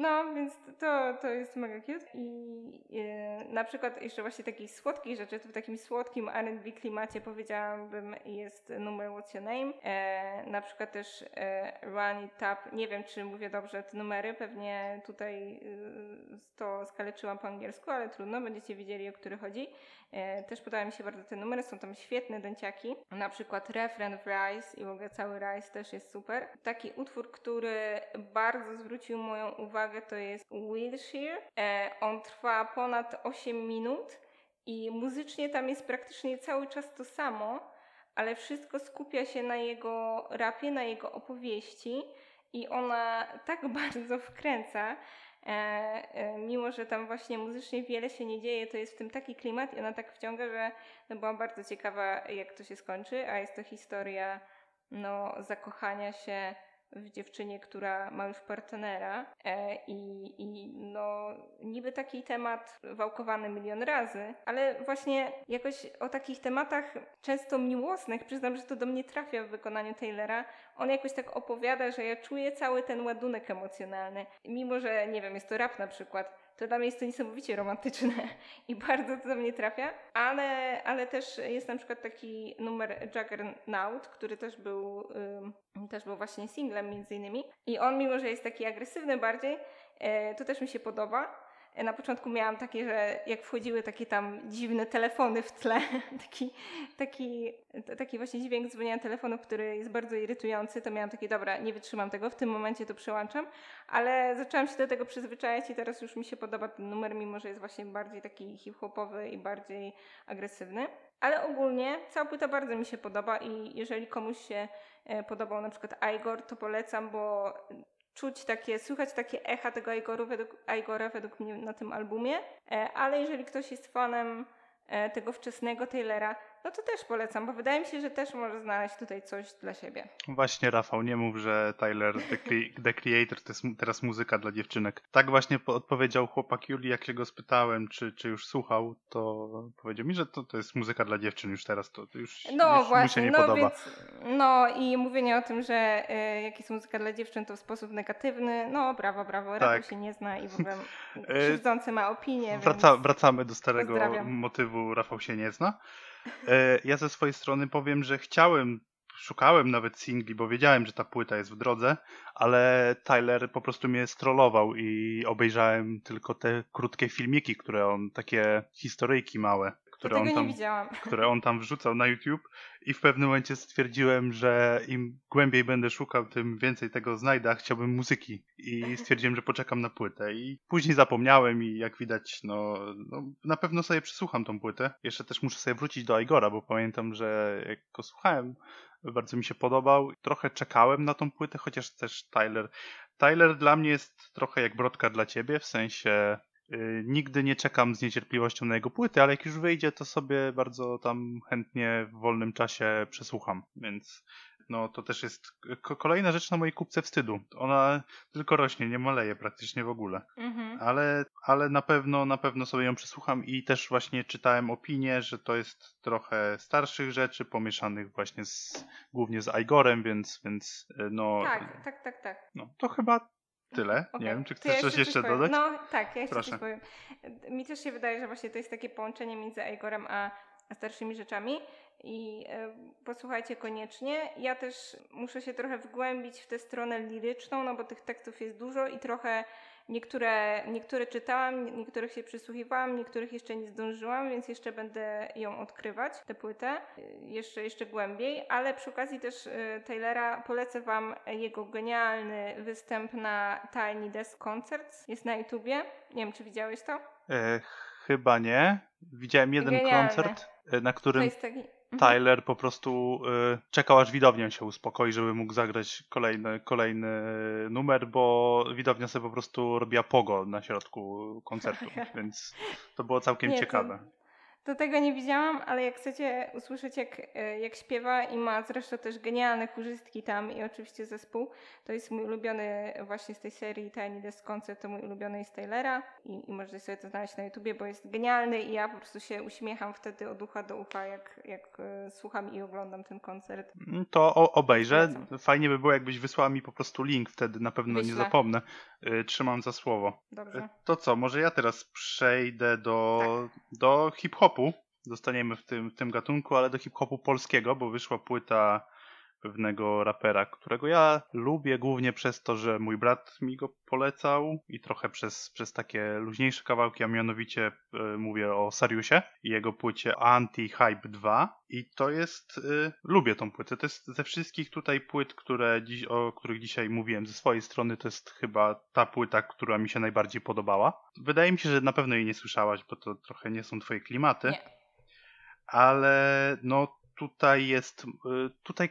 No, więc to, to jest mega cute. I e, na przykład jeszcze właśnie takich słodkich rzeczy, to w takim słodkim R&B klimacie powiedziałabym jest numer What's Your Name. E, na przykład też e, Run It Up, nie wiem czy mówię dobrze te numery, pewnie tutaj e, to skaleczyłam po angielsku, ale trudno, będziecie wiedzieli o który chodzi. E, też podobają mi się bardzo te numery, są tam świetne dęciaki. Na przykład refren w Rise i w ogóle cały Rise też jest super. Taki utwór, który bardzo zwrócił moją uwagę to jest Wilshire. E, on trwa ponad 8 minut i muzycznie tam jest praktycznie cały czas to samo, ale wszystko skupia się na jego rapie, na jego opowieści i ona tak <laughs> bardzo wkręca, E, e, mimo że tam właśnie muzycznie wiele się nie dzieje, to jest w tym taki klimat i ona tak wciąga, że no byłam bardzo ciekawa, jak to się skończy, a jest to historia no, zakochania się w dziewczynie, która ma już partnera e, i, i no niby taki temat wałkowany milion razy, ale właśnie jakoś o takich tematach często miłosnych, przyznam, że to do mnie trafia w wykonaniu Taylora, on jakoś tak opowiada, że ja czuję cały ten ładunek emocjonalny. Mimo, że nie wiem, jest to rap na przykład, to dla mnie jest to niesamowicie romantyczne <laughs> i bardzo to do mnie trafia, ale, ale też jest na przykład taki numer Juggernaut, który też był, też był właśnie singlem między innymi. I on mimo, że jest taki agresywny bardziej, e, to też mi się podoba, na początku miałam takie, że jak wchodziły takie tam dziwne telefony w tle, <laughs> taki, taki, taki właśnie dźwięk dzwonienia telefonu, który jest bardzo irytujący, to miałam takie, dobra, nie wytrzymam tego, w tym momencie to przełączam, ale zaczęłam się do tego przyzwyczajać i teraz już mi się podoba ten numer, mimo że jest właśnie bardziej taki hip-hopowy i bardziej agresywny. Ale ogólnie cała płyta bardzo mi się podoba i jeżeli komuś się e, podobał na przykład Igor, to polecam, bo czuć takie, słychać takie echa tego Igoru według, Igora według mnie na tym albumie, e, ale jeżeli ktoś jest fanem e, tego wczesnego Taylora, no to też polecam, bo wydaje mi się, że też może znaleźć tutaj coś dla siebie. Właśnie Rafał, nie mów, że Tyler The, Cre- The Creator to jest teraz muzyka dla dziewczynek. Tak właśnie po- odpowiedział chłopak Julii, jak się go spytałem, czy, czy już słuchał, to powiedział mi, że to, to jest muzyka dla dziewczyn już teraz, to, to już, No już mu się właśnie, nie no podoba. więc, no i mówienie o tym, że y, jak jest muzyka dla dziewczyn, to w sposób negatywny, no brawo, brawo, Rafał Tak. się nie zna i w ogóle <laughs> E, krzywdzący ma opinię, Wraca, wracamy do starego pozdrawiam. motywu Rafał się nie zna. E, Ja ze swojej strony powiem, że chciałem, szukałem nawet singli, bo wiedziałem, że ta płyta jest w drodze, ale Tyler po prostu mnie strollował i obejrzałem tylko te krótkie filmiki, które on, takie historyjki małe, które on tam <laughs> które on tam wrzucał na YouTube i w pewnym momencie stwierdziłem, że im głębiej będę szukał, tym więcej tego znajdę, a chciałbym muzyki i stwierdziłem, że poczekam na płytę i później zapomniałem i jak widać, no, no na pewno sobie przesłucham tą płytę. Jeszcze też muszę sobie wrócić do Igora, bo pamiętam, że jak go słuchałem, bardzo mi się podobał. Trochę czekałem na tą płytę, chociaż też Tyler. Tyler dla mnie jest trochę jak brodka dla ciebie, w sensie nigdy nie czekam z niecierpliwością na jego płyty, ale jak już wyjdzie, to sobie bardzo tam chętnie w wolnym czasie przesłucham, więc no to też jest kolejna rzecz na mojej kupce wstydu. Ona tylko rośnie, nie maleje praktycznie w ogóle. Mhm. Ale, ale na pewno, na pewno sobie ją przesłucham i też właśnie czytałem opinię, że to jest trochę starszych rzeczy, pomieszanych właśnie z, głównie z Igorem, więc, więc y, no, Tak, tak, tak, tak. no to chyba tyle. Okej. Nie wiem, czy To ja chcesz coś jeszcze powiem. dodać? No tak, ja jeszcze Proszę. coś powiem. Mi też się wydaje, że właśnie to jest takie połączenie między Igorem a, a starszymi rzeczami i e, posłuchajcie koniecznie. Ja też muszę się trochę wgłębić w tę stronę liryczną, no bo tych tekstów jest dużo i trochę niektóre, niektóre czytałam, nie- niektórych się przysłuchiwałam, niektórych jeszcze nie zdążyłam, więc jeszcze będę ją odkrywać, tę płytę, e, jeszcze, jeszcze głębiej, ale przy okazji też e, Taylora polecę Wam jego genialny występ na Tiny Desk Concerts, jest na YouTubie, nie wiem czy widziałeś to? E, chyba nie. Widziałem jeden Genialne. koncert, e, na To którym jest taki... Mhm. Tyler po prostu y, czekał aż widownia się uspokoi, żeby mógł zagrać kolejny, kolejny numer, bo widownia sobie po prostu robiła pogo na środku koncertu, <laughs> więc to było całkiem Nie, ciekawe. To tego nie widziałam, ale jak chcecie usłyszeć jak, e, jak śpiewa i ma zresztą też genialne chórzystki tam i oczywiście zespół, to jest mój ulubiony właśnie z tej serii Tiny Desk Concert, to mój ulubiony jest Taylora i, i możecie sobie to znaleźć na YouTubie, bo jest genialny i ja po prostu się uśmiecham wtedy od ucha do ucha, jak, jak e, słucham i oglądam ten koncert. Mm, To obejrzę. Polecam. Fajnie by było, jakbyś wysłała mi po prostu link, wtedy na pewno nie Wyślę. zapomnę. Y, Trzymam za słowo. Dobrze. E, To co, może ja teraz przejdę do, Tak. do hip-hopu. Zostaniemy w tym, w tym gatunku, ale do hip-hopu polskiego, bo wyszła płyta pewnego rapera, którego ja lubię głównie przez to, że mój brat mi go polecał i trochę przez, przez takie luźniejsze kawałki, a mianowicie e, mówię o Sariusie i jego płycie Anti-Hype 2 i to jest, e, lubię tą płytę, to jest ze wszystkich tutaj płyt, które dziś, o których dzisiaj mówiłem ze swojej strony, to jest chyba ta płyta, która mi się najbardziej podobała. Wydaje mi się, że na pewno jej nie słyszałaś, bo to trochę nie są twoje klimaty Nie. ale no tutaj jest y, tutaj,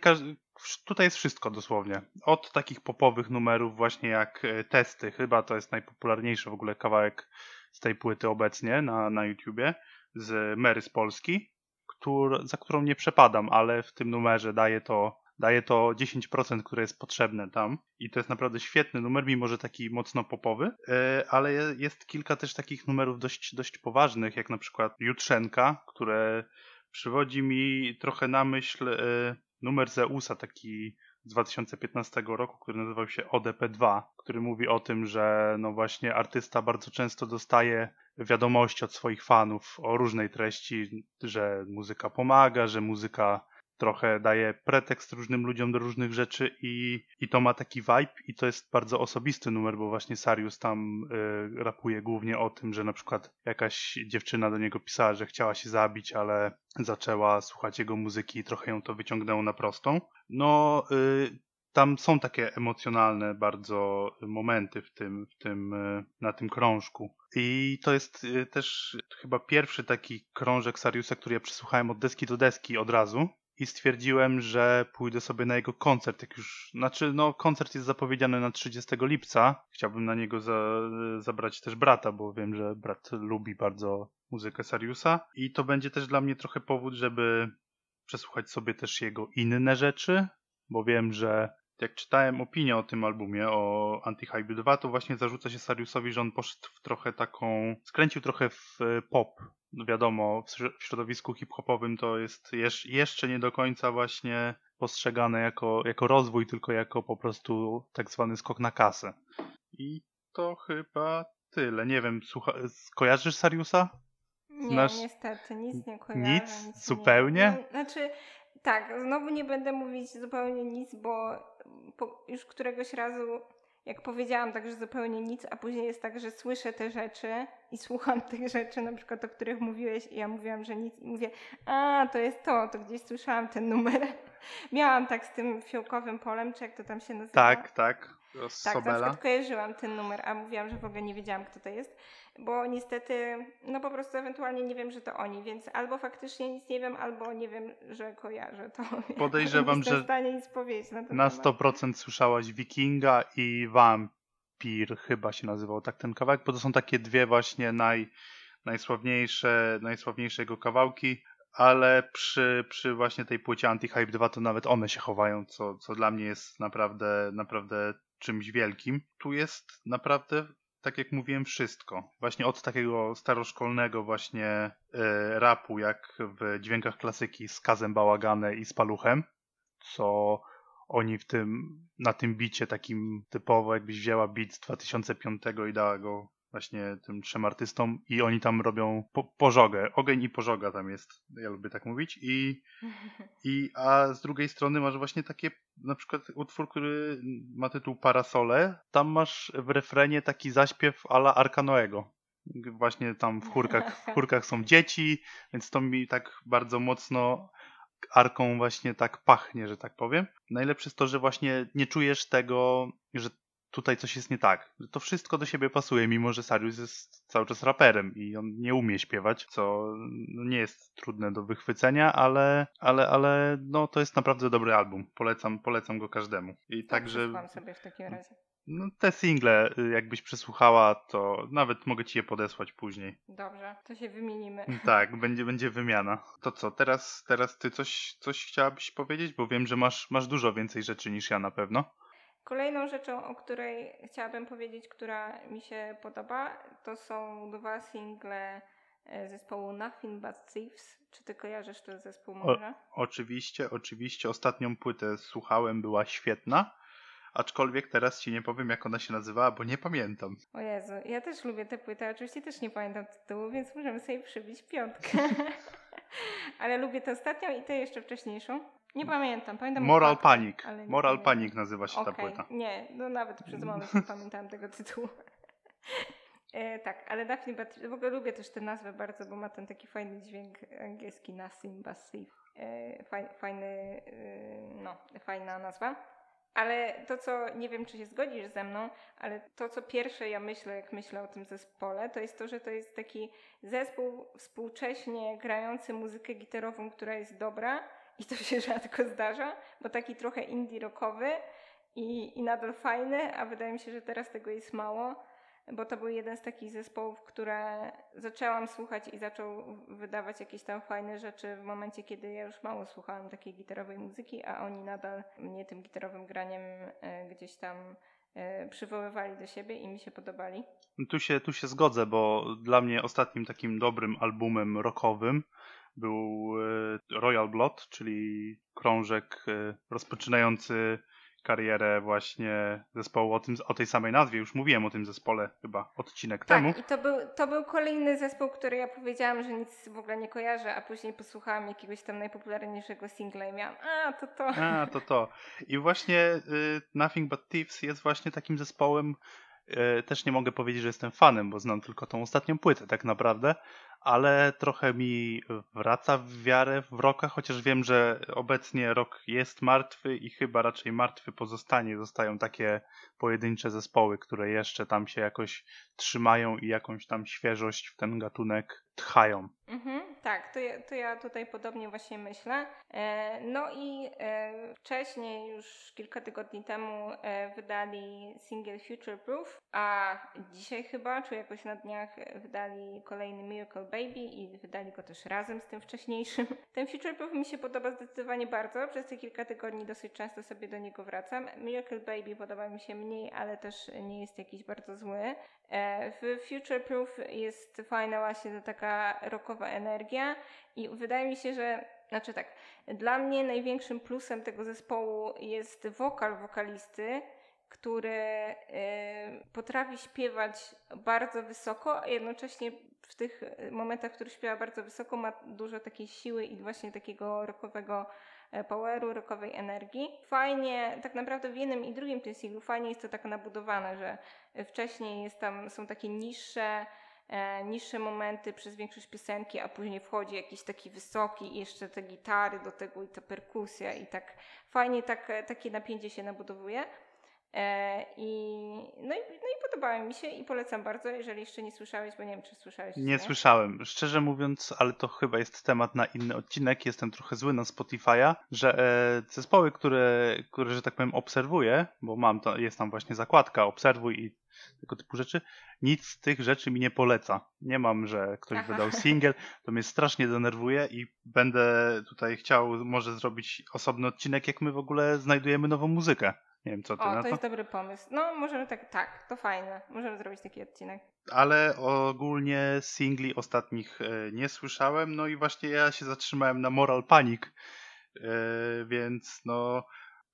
tutaj jest wszystko dosłownie. Od takich popowych numerów właśnie jak y, testy, chyba to jest najpopularniejszy w ogóle kawałek z tej płyty obecnie na, na YouTubie z Mary z Polski, któr, za którą nie przepadam, ale w tym numerze daje to daje to 10%, które jest potrzebne tam i to jest naprawdę świetny numer, mimo że taki mocno popowy, y, ale je- jest kilka też takich numerów dość, dość poważnych, jak na przykład Jutrzenka, które przywodzi mi trochę na myśl y, numer Zeusa, taki z 2015 roku, który nazywał się ODP2, który mówi o tym, że no właśnie artysta bardzo często dostaje wiadomości od swoich fanów o różnej treści, że muzyka pomaga, że muzyka trochę daje pretekst różnym ludziom do różnych rzeczy i, i to ma taki vibe i to jest bardzo osobisty numer, bo właśnie Sarius tam y, rapuje głównie o tym, że na przykład jakaś dziewczyna do niego pisała, że chciała się zabić, ale zaczęła słuchać jego muzyki i trochę ją to wyciągnęło na prostą. No, y, tam są takie emocjonalne bardzo momenty w tym, w tym, y, na tym krążku. I to jest y, też chyba pierwszy taki krążek Sariusa, który ja przesłuchałem od deski do deski od razu i stwierdziłem, że pójdę sobie na jego koncert, jak już, znaczy no koncert jest zapowiedziany na 30 lipca. Chciałbym na niego za, zabrać też brata, bo wiem, że brat lubi bardzo muzykę Sariusa i to będzie też dla mnie trochę powód, żeby przesłuchać sobie też jego inne rzeczy, bo wiem, że jak czytałem opinię o tym albumie, o Anti-Hype 2, to właśnie zarzuca się Sariusowi, że on poszedł w trochę taką, skręcił trochę w e, pop. No wiadomo, w środowisku hip-hopowym to jest jeszcze nie do końca właśnie postrzegane jako, jako rozwój, tylko jako po prostu tak zwany skok na kasę. I to chyba tyle. Nie wiem, słucha... kojarzysz Sariusa? Znasz... Nie, niestety, nic nie kojarzę. Nic? nic zupełnie? Nie. Znaczy, tak, znowu nie będę mówić zupełnie nic, bo już któregoś razu, jak powiedziałam, także zupełnie nic, a później jest tak, że słyszę te rzeczy i słucham tych rzeczy, na przykład o których mówiłeś, i ja mówiłam, że nic, i mówię, a to jest to, to gdzieś słyszałam ten numer. <laughs> Miałam tak z tym fiołkowym polem, czy jak to tam się nazywa? Tak, tak. Tak, na przykład kojarzyłam ten numer, a mówiłam, że w ogóle nie wiedziałam, kto to jest bo niestety, no po prostu ewentualnie nie wiem, że to oni, więc albo faktycznie nic nie wiem, albo nie wiem, że kojarzę to. <laughs> Podejrzewam, że stanie nic powiedzieć na, na 100% słyszałaś Wikinga i Vampir, chyba się nazywał tak ten kawałek, bo to są takie dwie właśnie naj, najsławniejsze, najsławniejsze jego kawałki, ale przy, przy właśnie tej płycie Anti-Hype 2 to nawet one się chowają, co, co dla mnie jest naprawdę, naprawdę czymś wielkim. Tu jest naprawdę tak jak mówiłem, wszystko. Właśnie od takiego staroszkolnego właśnie e, rapu, jak w dźwiękach klasyki z Kazem Bałagane i z Paluchem, co oni w tym, na tym bicie takim typowo, jakbyś wzięła beat z 2005 i dała go właśnie tym trzem artystom i oni tam robią po, pożogę, ogień i pożoga tam jest, ja lubię tak mówić i, <laughs> i a z drugiej strony masz właśnie takie na przykład utwór, który ma tytuł Parasole, tam masz w refrenie taki zaśpiew ala Arkanoego. Właśnie tam w chórkach, w <laughs> chórkach są dzieci, więc to mi tak bardzo mocno arką właśnie tak pachnie, że tak powiem. Najlepsze jest to, że właśnie nie czujesz tego, że tutaj coś jest nie tak. To wszystko do siebie pasuje, mimo że Sarius jest cały czas raperem i on nie umie śpiewać, co no, nie jest trudne do wychwycenia, ale, ale, ale no, to jest naprawdę dobry album. Polecam, polecam go każdemu. I tak, także. sobie w takim razie. No, te single, y, jakbyś przesłuchała, to nawet mogę ci je podesłać później. Dobrze, to się wymienimy. <laughs> Tak, będzie, będzie wymiana. To co, teraz, teraz ty coś, coś chciałabyś powiedzieć? Bo wiem, że masz, masz dużo więcej rzeczy niż ja na pewno. Kolejną rzeczą, o której chciałabym powiedzieć, która mi się podoba, to są dwa single e, zespołu Nothing But Thieves. Czy ty kojarzysz ten zespół może? O, oczywiście, oczywiście. Ostatnią płytę słuchałem, była świetna. Aczkolwiek teraz ci nie powiem, jak ona się nazywała, bo nie pamiętam. O Jezu, ja też lubię tę płytę. Oczywiście też nie pamiętam tytułu, więc możemy sobie przybić piątkę. <laughs> <laughs> Ale lubię tę ostatnią i tę jeszcze wcześniejszą. Nie pamiętam. pamiętam Moral Panic. Moral Panic nazywa się okay. ta płyta. Nie, no nawet przez moment nie pamiętałam tego tytułu. <laughs> E, tak, ale Daphne Bat w ogóle lubię też tę nazwę bardzo, bo ma ten taki fajny dźwięk angielski Nothing But E, faj, fajny, e, no, fajna nazwa. Ale to, co nie wiem, czy się zgodzisz ze mną, ale to, co pierwsze ja myślę, jak myślę o tym zespole, to jest to, że to jest taki zespół współcześnie grający muzykę gitarową, która jest dobra, i to się <laughs> rzadko zdarza, bo taki trochę indie rockowy i, i nadal fajny, a wydaje mi się, że teraz tego jest mało, bo to był jeden z takich zespołów, które zaczęłam słuchać i zaczął wydawać jakieś tam fajne rzeczy w momencie, kiedy ja już mało słuchałam takiej gitarowej muzyki, a oni nadal mnie tym gitarowym graniem e, gdzieś tam e, przywoływali do siebie i mi się podobali. Tu się, tu się zgodzę, bo dla mnie ostatnim takim dobrym albumem rockowym był e, Royal Blood, czyli krążek e, rozpoczynający karierę właśnie zespołu o, tym, o tej samej nazwie. Już mówiłem o tym zespole chyba odcinek tak, temu. i to był, to był kolejny zespół, który ja powiedziałam, że nic w ogóle nie kojarzę, a później posłuchałam jakiegoś tam najpopularniejszego singla i miałam, a to to. A, to to. I właśnie y, Nothing But Thieves jest właśnie takim zespołem, y, też nie mogę powiedzieć, że jestem fanem, bo znam tylko tą ostatnią płytę tak naprawdę, ale trochę mi wraca w wiarę w roka, chociaż wiem, że obecnie rok jest martwy i chyba raczej martwy pozostanie. Zostają takie pojedyncze zespoły, które jeszcze tam się jakoś trzymają i jakąś tam świeżość w ten gatunek tchają. Mhm, tak, to ja, to ja tutaj podobnie właśnie myślę. E, no i e, wcześniej, już kilka tygodni temu, e, wydali single Future Proof, a dzisiaj chyba, czy jakoś na dniach, wydali kolejny Miracle Baby i wydali go też razem z tym wcześniejszym. <laughs> Ten Future Proof mi się podoba zdecydowanie bardzo. Przez te kilka tygodni dosyć często sobie do niego wracam. Miracle Baby podoba mi się mniej, ale też nie jest jakiś bardzo zły. E, w Future Proof jest fajna właśnie taka rockowa energia i wydaje mi się, że znaczy tak, dla mnie największym plusem tego zespołu jest wokal wokalisty, który y, potrafi śpiewać bardzo wysoko, a jednocześnie w tych momentach, w których śpiewa bardzo wysoko, ma dużo takiej siły i właśnie takiego rockowego e, poweru, rockowej energii. Fajnie, tak naprawdę w jednym i drugim tym singlu fajnie jest to tak nabudowane, że wcześniej jest tam, są takie niższe, e, niższe momenty przez większość piosenki, a później wchodzi jakiś taki wysoki i jeszcze te gitary do tego i ta perkusja i tak fajnie tak, takie napięcie się nabudowuje. E, I, no, i, no i podobały mi się i polecam bardzo, jeżeli jeszcze nie słyszałeś, bo nie wiem, czy słyszałeś. Nie, nie słyszałem. Szczerze mówiąc, ale to chyba jest temat na inny odcinek. Jestem trochę zły na Spotify'a, że e, zespoły, które, które, że tak powiem, obserwuję, bo mam to, jest tam właśnie zakładka, obserwuj i tego typu rzeczy, nic z tych rzeczy mi nie poleca. Nie mam, że ktoś Aha. wydał single, to mnie strasznie denerwuje i będę tutaj chciał może zrobić osobny odcinek, jak my w ogóle znajdujemy nową muzykę. Nie wiem, co ty o, na to. to jest dobry pomysł. No, możemy tak, tak, to fajne. Możemy zrobić taki odcinek. Ale ogólnie singli ostatnich e, nie słyszałem, no i właśnie ja się zatrzymałem na Moral Panic, e, więc no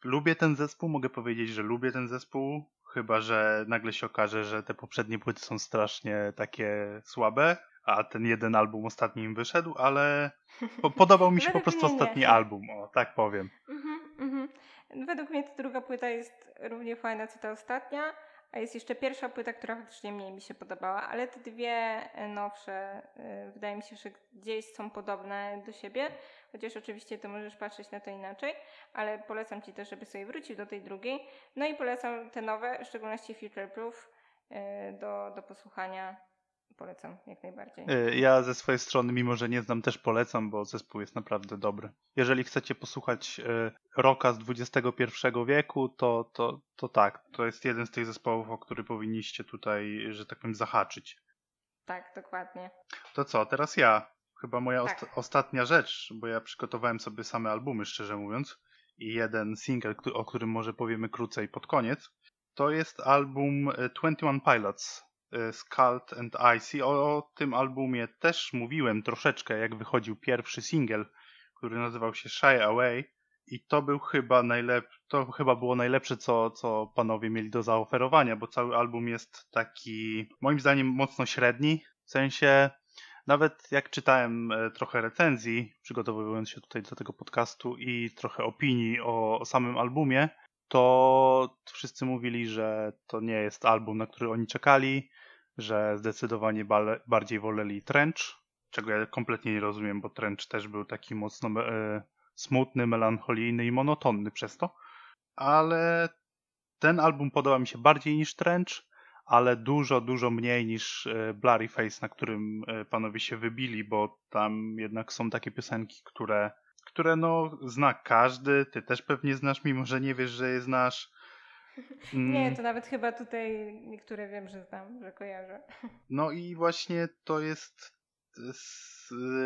lubię ten zespół, mogę powiedzieć, że lubię ten zespół, chyba że nagle się okaże, że te poprzednie płyty są strasznie takie słabe, a ten jeden album ostatni im wyszedł, ale podobał mi się <laughs> po prostu ostatni album, o tak powiem. Mhm, mhm. Według mnie ta druga płyta jest równie fajna co ta ostatnia, a jest jeszcze pierwsza płyta, która faktycznie mniej mi się podobała, ale te dwie nowsze y, wydaje mi się, że gdzieś są podobne do siebie, chociaż oczywiście ty możesz patrzeć na to inaczej, ale polecam ci też, żeby sobie wrócił do tej drugiej. No i polecam te nowe, w szczególności Future Proof y, do, do posłuchania polecam jak najbardziej. Y, ja ze swojej strony, mimo że nie znam, też polecam, bo zespół jest naprawdę dobry. Jeżeli chcecie posłuchać y, rocka z XXI wieku, to, to, to tak, to jest jeden z tych zespołów, o który powinniście tutaj, że tak powiem, zahaczyć. Tak, dokładnie. To co, teraz ja. Chyba moja tak. osta ostatnia rzecz, bo ja przygotowałem sobie same albumy, szczerze mówiąc, i jeden single, o którym może powiemy krócej pod koniec, to jest album 21 y, Pilots Scald and Icy. O, tym albumie też mówiłem troszeczkę, jak wychodził pierwszy single, który nazywał się Shy Away. I to był chyba najlepszy, to chyba było najlepsze, co, co panowie mieli do zaoferowania, bo cały album jest taki, moim zdaniem, mocno średni. W sensie, nawet jak czytałem e, trochę recenzji, przygotowując się tutaj do tego podcastu i trochę opinii o, o samym albumie, to wszyscy mówili, że to nie jest album, na który oni czekali, że zdecydowanie bardziej woleli Trench, czego ja kompletnie nie rozumiem, bo Trench też był taki mocno e, smutny, melancholijny i monotonny przez to. Ale ten album podoba mi się bardziej niż Trench, ale dużo, dużo mniej niż e, Blurry Face, na którym e, panowie się wybili, bo tam jednak są takie piosenki, które, które no zna każdy, ty też pewnie znasz, mimo że nie wiesz, że je znasz. Nie, mm. to nawet chyba tutaj niektóre wiem, że znam, że kojarzę. No i właśnie to jest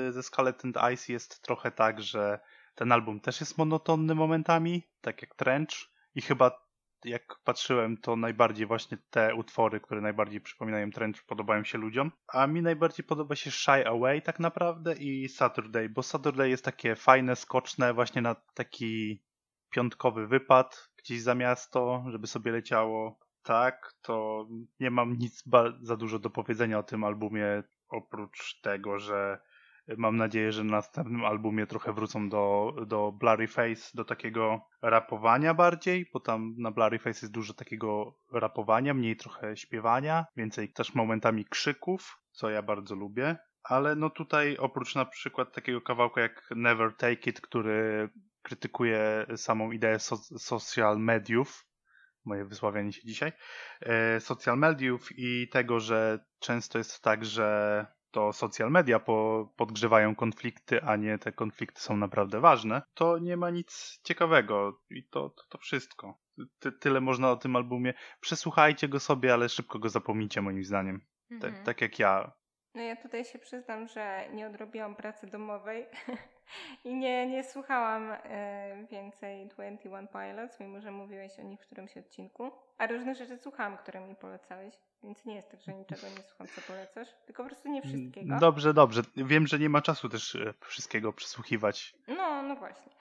ze Skeleton Ice jest trochę tak, że ten album też jest monotonny momentami, tak jak Trench i chyba jak patrzyłem, to najbardziej właśnie te utwory, które najbardziej przypominają Trench, podobają się ludziom. A mi najbardziej podoba się Shy Away tak naprawdę i Saturday, bo Saturday jest takie fajne, skoczne, właśnie na taki piątkowy wypad, gdzieś za miasto, żeby sobie leciało. Tak, to nie mam nic za dużo do powiedzenia o tym albumie, oprócz tego, że mam nadzieję, że na następnym albumie trochę wrócą do, do Blurry Face, do takiego rapowania bardziej, bo tam na Blurry Face jest dużo takiego rapowania, mniej trochę śpiewania, więcej też momentami krzyków, co ja bardzo lubię. Ale no tutaj oprócz na przykład takiego kawałka jak Never Take It, który krytykuje samą ideę so social mediów, moje wysławianie się dzisiaj, e, social mediów i tego, że często jest tak, że to social media po, podgrzewają konflikty, a nie te konflikty są naprawdę ważne, to nie ma nic ciekawego i to, to, to wszystko. Ty, tyle można o tym albumie. Przesłuchajcie go sobie, ale szybko go zapomnijcie moim zdaniem. Mhm. tak jak ja. No ja tutaj się przyznam, że nie odrobiłam pracy domowej <laughs> i nie, nie słuchałam e, więcej 21 Pilots, mimo że mówiłeś o nich w którymś odcinku. A różne rzeczy słuchałam, które mi polecałeś, więc nie jest tak, że niczego nie słucham, co polecasz, tylko po prostu nie wszystkiego. Dobrze, dobrze. Wiem, że nie ma czasu też e, wszystkiego przesłuchiwać. No, no właśnie.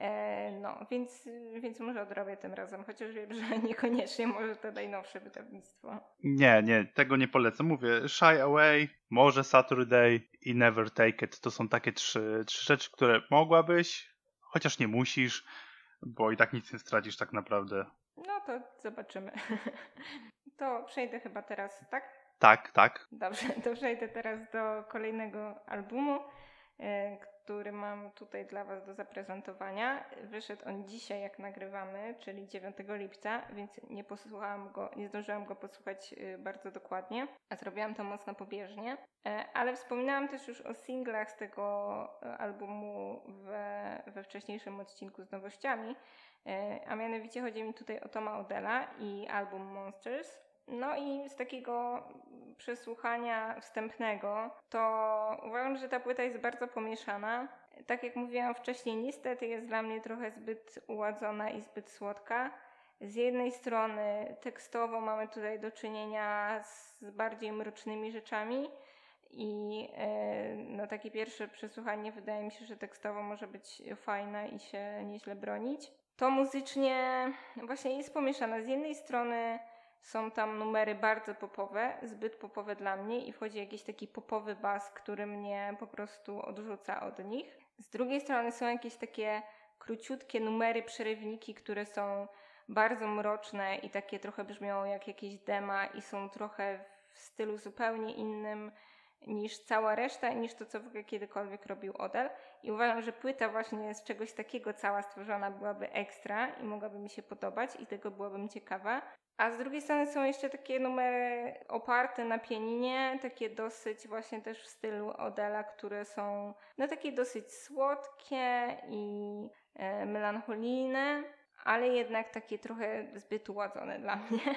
E, no, więc, więc może odrobię tym razem, chociaż wiem, że <laughs> niekoniecznie może to najnowsze wydawnictwo. Nie, nie, tego nie polecam. Mówię, Shy Away, może Saturday i Never Take It. To są takie trzy, trzy rzeczy, które mogłabyś, chociaż nie musisz, bo i tak nic nie stracisz tak naprawdę. No to zobaczymy. <laughs> to przejdę chyba teraz, tak? Tak, tak. Dobrze, to przejdę teraz do kolejnego albumu, e, który mam tutaj dla Was do zaprezentowania. Wyszedł on dzisiaj, jak nagrywamy, czyli 9 lipca, więc nie posłuchałam go, nie zdążyłam go posłuchać y, bardzo dokładnie, a zrobiłam to mocno pobieżnie. E, ale wspominałam też już o singlach z tego e, albumu we, we wcześniejszym odcinku z nowościami, e, a mianowicie chodzi mi tutaj o Toma Odella i album Monsters. No i z takiego przesłuchania wstępnego, to uważam, że ta płyta jest bardzo pomieszana. Tak jak mówiłam wcześniej, niestety jest dla mnie trochę zbyt uładzona i zbyt słodka. Z jednej strony tekstowo mamy tutaj do czynienia z bardziej mrocznymi rzeczami i e, no, takie pierwsze przesłuchanie wydaje mi się, że tekstowo może być fajne i się nieźle bronić. To muzycznie właśnie jest pomieszane. Z jednej strony są tam numery bardzo popowe, zbyt popowe dla mnie i wchodzi jakiś taki popowy bas, który mnie po prostu odrzuca od nich. Z drugiej strony są jakieś takie króciutkie numery, przerywniki, które są bardzo mroczne i takie trochę brzmią jak jakieś dema i są trochę w stylu zupełnie innym niż cała reszta, niż to, co w ogóle kiedykolwiek robił Odell. I uważam, że płyta właśnie z czegoś takiego cała stworzona byłaby ekstra i mogłaby mi się podobać i tego byłabym ciekawa. A z drugiej strony są jeszcze takie numery oparte na pianinie, takie dosyć właśnie też w stylu Odela, które są no takie dosyć słodkie i e, melancholijne, ale jednak takie trochę zbyt uładzone dla <laughs> mnie.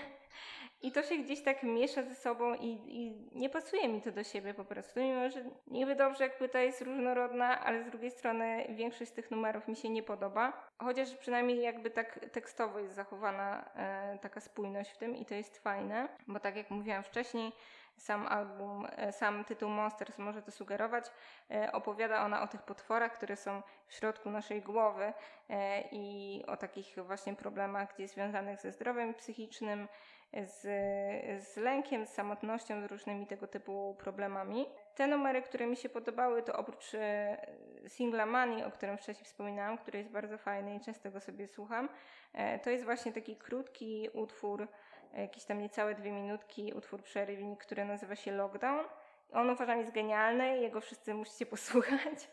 I to się gdzieś tak miesza ze sobą i, i, nie pasuje mi to do siebie po prostu. Mimo, że niby dobrze, jak płyta jest różnorodna, ale z drugiej strony większość z tych numerów mi się nie podoba. Chociaż przynajmniej jakby tak tekstowo jest zachowana e, taka spójność w tym i to jest fajne, bo tak jak mówiłam wcześniej, sam album, e, sam tytuł Monsters może to sugerować. E, opowiada ona o tych potworach, które są w środku naszej głowy e, i o takich właśnie problemach gdzieś związanych ze zdrowiem psychicznym, z, z lękiem, z samotnością, z różnymi tego typu problemami. Te numery, które mi się podobały, to oprócz singla Money, o którym wcześniej wspominałam, który jest bardzo fajny i często go sobie słucham, to jest właśnie taki krótki utwór jakieś tam niecałe dwie minutki utwór przerywnik, który nazywa się Lockdown. On uważam jest genialny, jego wszyscy musicie <laughs> posłuchać,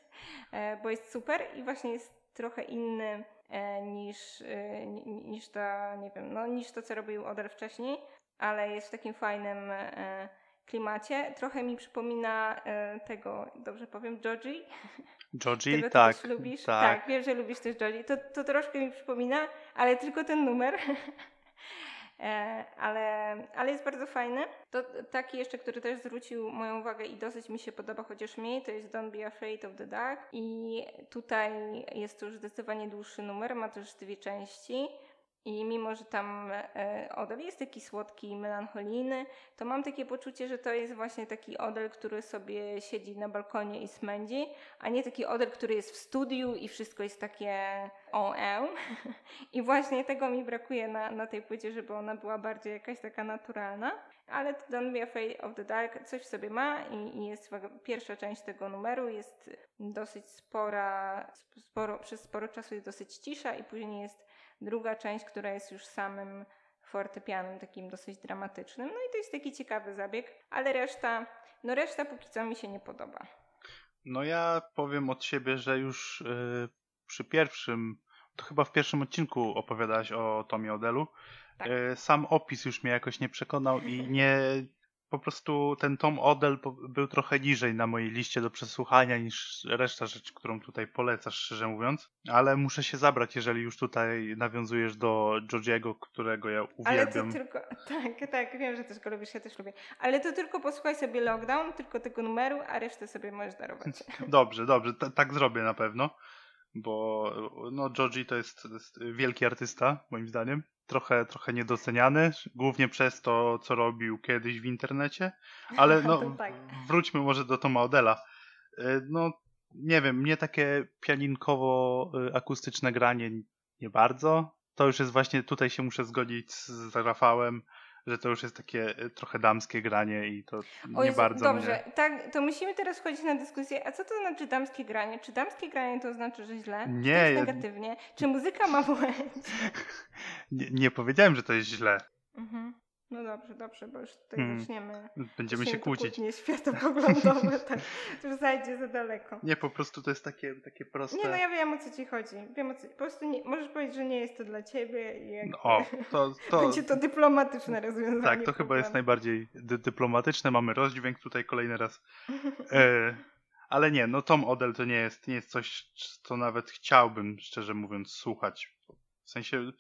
e, bo jest super i właśnie jest trochę inny e, niż, e, niż to, nie wiem, no, niż to, co robił Oder wcześniej, ale jest w takim fajnym klimacie. Trochę mi przypomina tego, dobrze powiem, Joji. Joji, tak. Też lubisz? Tak. tak, wiem, że lubisz też Joji. To, to troszkę mi przypomina, ale tylko ten numer. <laughs> E, ale, ale jest bardzo fajny. To taki jeszcze, który też zwrócił moją uwagę i dosyć mi się podoba, chociaż mniej, to jest Don't Be Afraid of the Dark i tutaj jest to już zdecydowanie dłuższy numer, ma też dwie części. I mimo, że tam e, Odel jest taki słodki i melancholijny, to mam takie poczucie, że to jest właśnie taki Odel, który sobie siedzi na balkonie i smędzi, a nie taki Odel, który jest w studiu i wszystko jest takie on e. <laughs> I właśnie tego mi brakuje na, na tej płycie, żeby ona była bardziej jakaś taka naturalna. Ale Don't Be Afraid of the Dark coś w sobie ma i, i jest pierwsza część tego numeru, jest dosyć spora, sporo, przez sporo czasu jest dosyć cisza i później jest druga część, która jest już samym fortepianem takim dosyć dramatycznym. No i to jest taki ciekawy zabieg, ale reszta, no reszta póki co mi się nie podoba. No ja powiem od siebie, że już yy, przy pierwszym, to chyba w pierwszym odcinku opowiadałaś o Tomie Odelu. Tak. Yy, sam opis już mnie jakoś nie przekonał i nie, po prostu ten Tom Odell był trochę niżej na mojej liście do przesłuchania niż reszta rzeczy, którą tutaj polecasz, szczerze mówiąc. Ale muszę się zabrać, jeżeli już tutaj nawiązujesz do Georgiego, którego ja uwielbiam. Ale to tylko, <laughs> tak, tak, wiem, że też go lubisz, ja też lubię. Ale to tylko posłuchaj sobie Lockdown, tylko tego numeru, a resztę sobie możesz darować. <laughs> Dobrze, dobrze, T tak zrobię na pewno. Bo no, Georgie to jest, to jest wielki artysta, moim zdaniem trochę, trochę niedoceniany, głównie przez to, co robił kiedyś w internecie, ale <laughs> no, tak. wróćmy może do Toma Odela. Y, no, nie wiem, mnie takie pianinkowo-akustyczne granie nie bardzo. To już jest właśnie, tutaj się muszę zgodzić z Rafałem, że to już jest takie y, trochę damskie granie i to nie Jezu, bardzo Dobrze, mnie... tak, to musimy teraz wchodzić na dyskusję, a co to znaczy damskie granie? Czy damskie granie to znaczy, że źle? Nie. Czy jest negatywnie? Czy muzyka ma błęd? <laughs> nie, nie powiedziałem, że to jest źle. Mhm. No dobrze, dobrze, bo już tutaj hmm. zaczniemy. Będziemy się kłócić. Nie światopoglądowe, <laughs> tak. Już zajdzie za daleko. Nie, po prostu to jest takie, takie proste. Nie, no ja wiem o co ci chodzi. Wiem o co... Po prostu nie... możesz powiedzieć, że nie jest to dla ciebie i jak... O, to, to... <laughs> będzie to dyplomatyczne rozwiązanie. Tak, to chyba jest najbardziej dy dyplomatyczne. Mamy rozdźwięk tutaj kolejny raz. <laughs> E, ale nie, no Tom Odell to nie jest, nie jest coś, co nawet chciałbym, szczerze mówiąc, słuchać. W sensie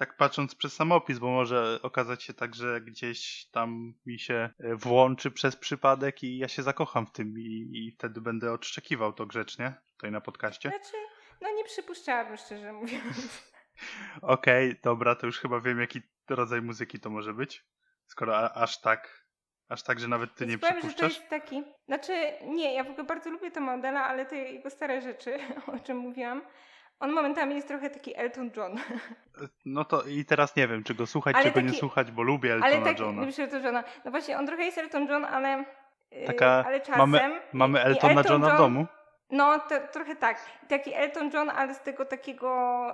tak patrząc przez samopis, bo może okazać się tak, że gdzieś tam mi się e, włączy przez przypadek i ja się zakocham w tym i, i wtedy będę odszczekiwał to grzecznie tutaj na podcaście. Znaczy, no nie przypuszczałabym szczerze mówiąc. <laughs> Okej, okay, dobra, to już chyba wiem jaki rodzaj muzyki to może być. Skoro a, aż tak, aż tak, że nawet ty nie powiem, przypuszczasz. Że to jest taki, znaczy nie, ja w ogóle bardzo lubię to modela, ale te jego stare rzeczy, <laughs> o czym mówiłam, on momentami jest trochę taki Elton John. No to i teraz nie wiem, czy go słuchać, ale czy taki, go nie słuchać, bo lubię Eltona ale taki, Johna. Elton Johna. No właśnie, on trochę jest Elton John, ale, yy, Taka, ale czasem... Mamy, mamy Eltona Elton Johna John, w domu? No, to, trochę tak. Taki Elton John, ale z tego takiego,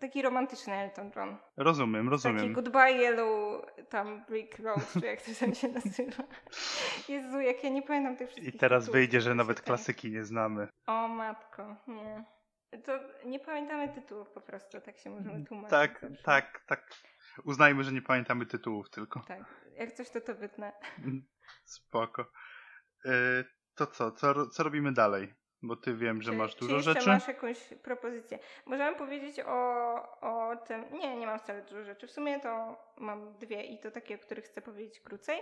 taki romantyczny Elton John. Rozumiem, rozumiem. Taki Goodbye Yellow, tam Brick Road, czy jak to tam się nazywa. Jezu, jak ja nie pamiętam tych wszystkich I teraz wyjdzie, że nawet klasyki nie znamy. O matko, nie. To nie pamiętamy tytułów po prostu, tak się możemy mm, tłumaczyć. Tak, zawsze. tak, tak. Uznajmy, że nie pamiętamy tytułów tylko. Tak, jak coś to to wytnę. Spoko. Yy, to co? co? Co robimy dalej? Bo ty wiem, że czy, masz dużo czy rzeczy. masz jakąś propozycję? Możemy powiedzieć o, o tym. Nie, nie mam wcale dużo rzeczy. W sumie to mam dwie i to takie, o których chcę powiedzieć krócej.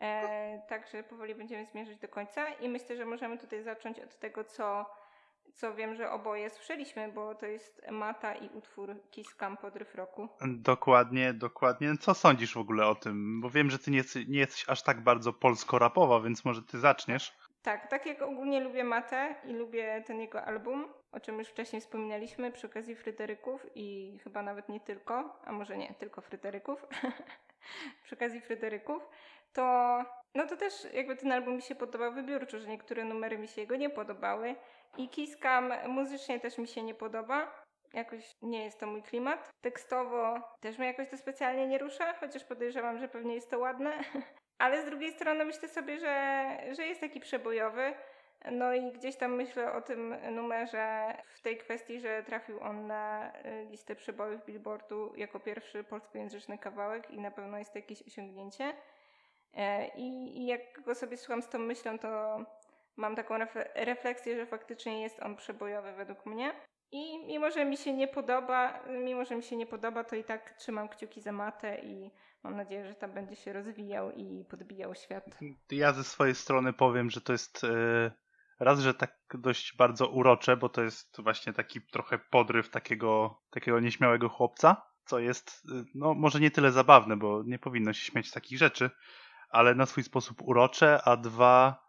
E, także powoli będziemy zmierzać do końca i myślę, że możemy tutaj zacząć od tego, co co wiem, że oboje słyszeliśmy, bo to jest Mata i utwór Kiss Cam Podryw Roku. Dokładnie, dokładnie. Co sądzisz w ogóle o tym? Bo wiem, że ty nie, nie jesteś aż tak bardzo polsko-rapowa, więc może ty zaczniesz. Tak, tak jak ogólnie lubię Matę i lubię ten jego album, o czym już wcześniej wspominaliśmy przy okazji Fryderyków i chyba nawet nie tylko, a może nie, tylko Fryderyków, <laughs> przy okazji Fryderyków, to no to też jakby ten album mi się podobał wybiórczo, że niektóre numery mi się jego nie podobały, i Kiskam muzycznie też mi się nie podoba. Jakoś nie jest to mój klimat. Tekstowo też mnie jakoś to specjalnie nie rusza, chociaż podejrzewam, że pewnie jest to ładne. <laughs> Ale z drugiej strony myślę sobie, że, że jest taki przebojowy. No i gdzieś tam myślę o tym numerze w tej kwestii, że trafił on na y, listę przebojów Billboardu jako pierwszy polskojęzyczny kawałek i na pewno jest to jakieś osiągnięcie. E, I, I jak go sobie słucham z tą myślą, to mam taką refleksję, że faktycznie jest on przebojowy według mnie. I mimo, że mi się nie podoba, mimo, że mi się nie podoba, to i tak trzymam kciuki za matę i mam nadzieję, że tam będzie się rozwijał i podbijał świat. Ja ze swojej strony powiem, że to jest yy, raz, że tak dość bardzo urocze, bo to jest właśnie taki trochę podryw takiego, takiego nieśmiałego chłopca. co jest, y, no może nie tyle zabawne, bo nie powinno się śmiać z takich rzeczy, ale na swój sposób urocze, a dwa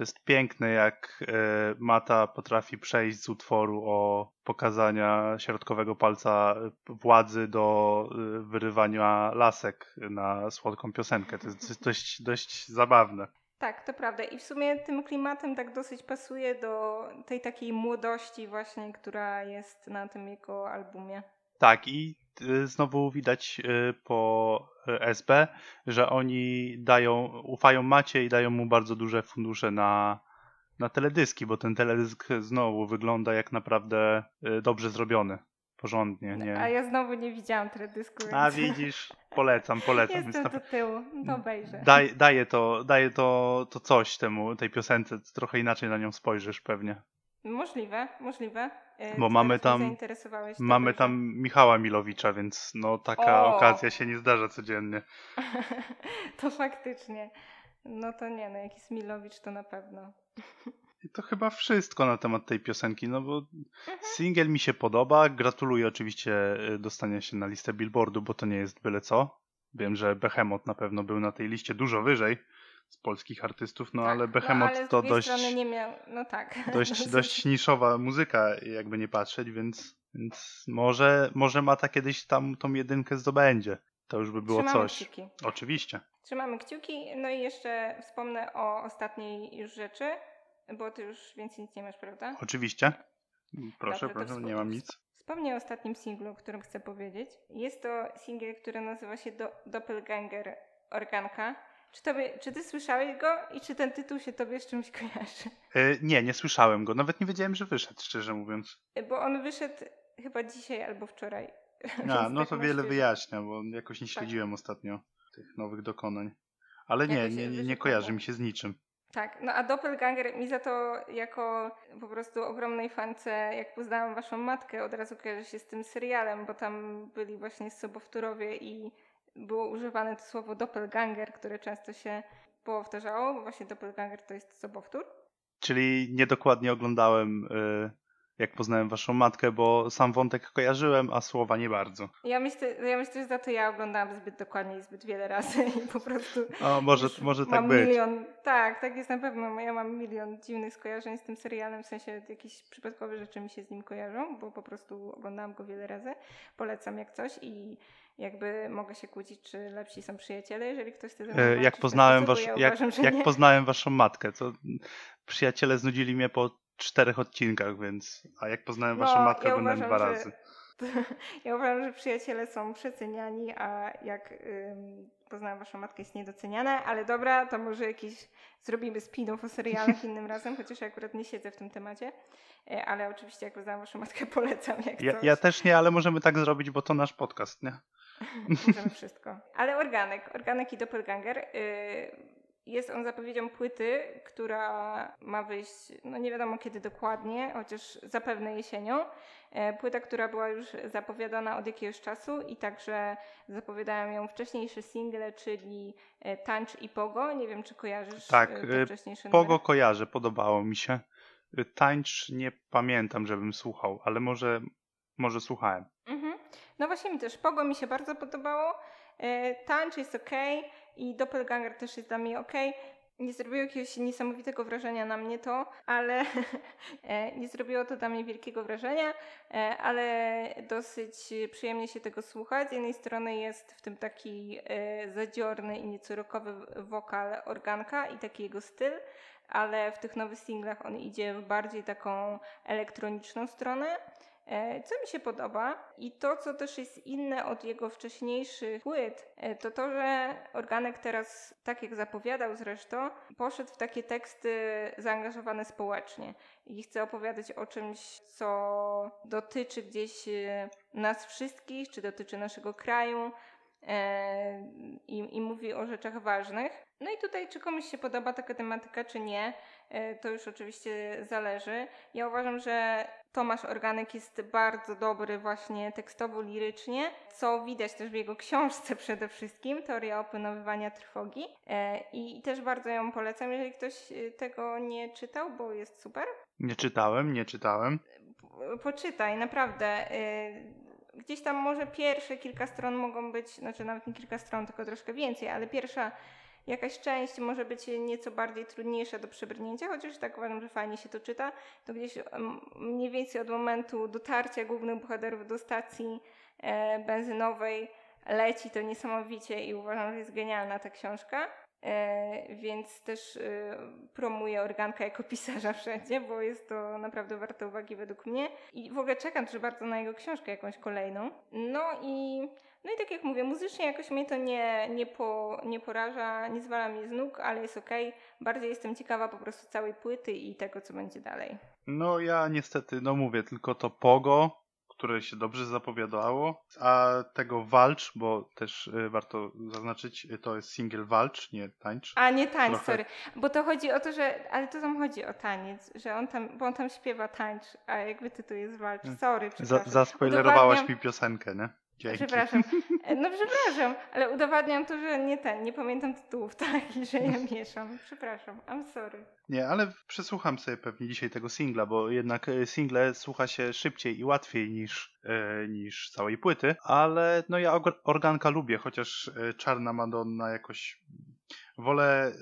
to jest piękne, jak e, Mata potrafi przejść z utworu o pokazania środkowego palca władzy do e, wyrywania lasek na słodką piosenkę. To jest <laughs> dość, dość zabawne. Tak, to prawda. I w sumie tym klimatem tak dosyć pasuje do tej takiej młodości właśnie, która jest na tym jego albumie. Tak, i y, znowu widać po SB, że oni dają, ufają Macie i dają mu bardzo duże fundusze na, na teledyski, bo ten teledysk znowu wygląda jak naprawdę dobrze zrobiony. Porządnie, nie? A ja znowu nie widziałam teledysku. Więc... A widzisz, polecam, polecam. Jestem do tyłu, to obejrzę. Daj, daje to, daje to, to coś temu, tej piosence, trochę inaczej na nią spojrzysz pewnie. Możliwe, możliwe. E, Bo mamy tam, mamy tam Michała Milowicza, więc no taka o! okazja się nie zdarza codziennie. <laughs> to faktycznie. No to nie, no jakiś Milowicz to na pewno. I to chyba wszystko na temat tej piosenki, no bo mhm. singiel mi się podoba. Gratuluję oczywiście e, dostania się na listę Billboardu, bo to nie jest byle co. Wiem, że Behemoth na pewno był na tej liście dużo wyżej z polskich artystów, no tak, ale no, Behemoth no, ale to dość, nie miał, no tak. <laughs> dość, dość niszowa muzyka, jakby nie patrzeć, więc, więc może, może Mata kiedyś tam tą jedynkę zdobędzie. To już by było Trzymamy coś. Kciuki. Oczywiście. Trzymamy kciuki. No i jeszcze wspomnę o ostatniej już rzeczy, bo ty już więcej nic nie masz, prawda? Oczywiście. Proszę, Dobrze, proszę, nie mam nic. Wspomnę o ostatnim singlu, o którym chcę powiedzieć. Jest to singiel, który nazywa się Do Doppelganger Organka. Czy, tobie, czy ty słyszałeś go i czy ten tytuł się tobie z czymś kojarzy? Yy, nie, nie słyszałem go. Nawet nie wiedziałem, że wyszedł, szczerze mówiąc. E, bo on wyszedł chyba dzisiaj albo wczoraj. <laughs> A, no to wiele wyjaśnia, bo jakoś nie tak. śledziłem tak. ostatnio tych nowych dokonań. Ale nie, nie, nie, nie kojarzy mi się z niczym. Tak, no a Doppelganger mi za to jako po prostu ogromnej fance, jak poznałam waszą matkę, od razu kojarzy się z tym serialem, bo tam byli właśnie Sobowtórowie i było używane to słowo doppelganger, które często się powtarzało, bo właśnie doppelganger to jest sobowtór. Czyli niedokładnie oglądałem, y, jak poznałem waszą matkę, bo sam wątek kojarzyłem, a słowa nie bardzo. Ja myślę, ja myślę że za to ja oglądałam zbyt dokładnie i zbyt wiele razy <laughs> i po prostu... O, może, może tak być. Milion, tak, tak jest na pewno. Ja mam milion dziwnych skojarzeń z tym serialem, w sensie jakieś przypadkowe rzeczy mi się z nim kojarzą, bo po prostu oglądałam go wiele razy. Polecam jak coś i jakby mogę się kłócić, czy lepsi są przyjaciele, jeżeli ktoś chce ze Jak poznałem, wasz, ja jak, uważam, jak poznałem waszą matkę, to przyjaciele znudzili mnie po czterech odcinkach, więc a jak poznałem no, waszą matkę, ja oglądałem dwa że, razy. <laughs> Ja uważam, że przyjaciele są przeceniani, a jak ym, poznałem waszą matkę jest niedoceniane, ale dobra, to może jakiś zrobimy spin-off o serialach innym <laughs> razem, chociaż ja akurat nie siedzę w tym temacie. E, ale oczywiście jak poznałem waszą matkę <laughs> polecam jak ja, ja, też nie, ale możemy tak zrobić, bo to nasz podcast, nie? <laughs> Możemy wszystko. Ale Organek, Organek i Doppelganger. Yy, jest on zapowiedzią płyty, która ma wyjść, no nie wiadomo kiedy dokładnie, chociaż zapewne jesienią. E, płyta, która była już zapowiadana od jakiegoś czasu i także zapowiadają ją wcześniejsze single, czyli e, Tańcz i Pogo. Nie wiem, czy kojarzysz tak, wcześniejsze Pogo numery? kojarzę, podobało mi się. Tańcz nie pamiętam, żebym słuchał, ale może, może słuchałem. No właśnie mi też Pogo mi się bardzo podobało. E, tańcz jest ok i Doppelganger też jest dla mnie ok. Nie zrobiło jakiegoś niesamowitego wrażenia na mnie to, ale <laughs> e, nie zrobiło to dla mnie wielkiego wrażenia, e, ale dosyć przyjemnie się tego słuchać. Z jednej strony jest w tym taki zadziorny i nieco rockowy wokal organka i taki jego styl, ale w tych nowych singlach on idzie w bardziej taką elektroniczną stronę. E, co mi się podoba i to, co też jest inne od jego wcześniejszych płyt, e, to to, że Organek teraz, tak jak zapowiadał zresztą, poszedł w takie teksty zaangażowane społecznie i chce opowiadać o czymś, co dotyczy gdzieś e, nas wszystkich, czy dotyczy naszego kraju, i, i, mówi o rzeczach ważnych. No i tutaj, czy komuś się podoba taka tematyka, czy nie, to już oczywiście zależy. Ja uważam, że Tomasz Organek jest bardzo dobry właśnie tekstowo-lirycznie, co widać też w jego książce <laughs> przede wszystkim, Teoria opanowywania trwogi. E, I też bardzo ją polecam, jeżeli ktoś e, tego nie czytał, bo jest super. Nie czytałem, nie czytałem. Poczytaj, naprawdę. Gdzieś tam może pierwsze kilka stron mogą być, znaczy nawet nie kilka stron, tylko troszkę więcej, ale pierwsza jakaś część może być nieco bardziej trudniejsza do przebrnięcia, chociaż tak uważam, że fajnie się to czyta, to gdzieś mniej więcej od momentu dotarcia głównych bohaterów do stacji e, benzynowej leci to niesamowicie i uważam, że jest genialna ta książka. E, więc też e, promuję organka jako pisarza wszędzie, bo jest to naprawdę warte uwagi według mnie. I w ogóle czekam też bardzo na jego książkę jakąś kolejną. No i, no i tak jak mówię, muzycznie jakoś mnie to nie, nie, po, nie poraża, nie zwala mnie z nóg, ale jest okej. Okay. Bardziej jestem ciekawa po prostu całej płyty i tego, co będzie dalej. No ja niestety, no mówię, tylko to Pogo, które się dobrze zapowiadało, a tego walcz, bo też y, warto zaznaczyć, y, to jest single walcz, nie tańcz. A nie tańcz, Trochę... sorry. Bo to chodzi o to, że, ale to tam chodzi o taniec, że on tam, bo on tam śpiewa tańcz, a jakby tytuł jest walcz. Mm. Sorry, przepraszam. zaspoilerowałaś mi piosenkę, nie? Dzięki. Przepraszam. <laughs> No przepraszam, ale udowadniam to, że nie ten, nie pamiętam tytułów, tak, i że ja mieszam. Przepraszam, I'm sorry. Nie, ale przesłucham sobie pewnie dzisiaj tego singla, bo jednak e, single słucha się szybciej i łatwiej niż, e, niż całej płyty, ale no ja organka lubię, chociaż e, Czarna Madonna jakoś wolę e,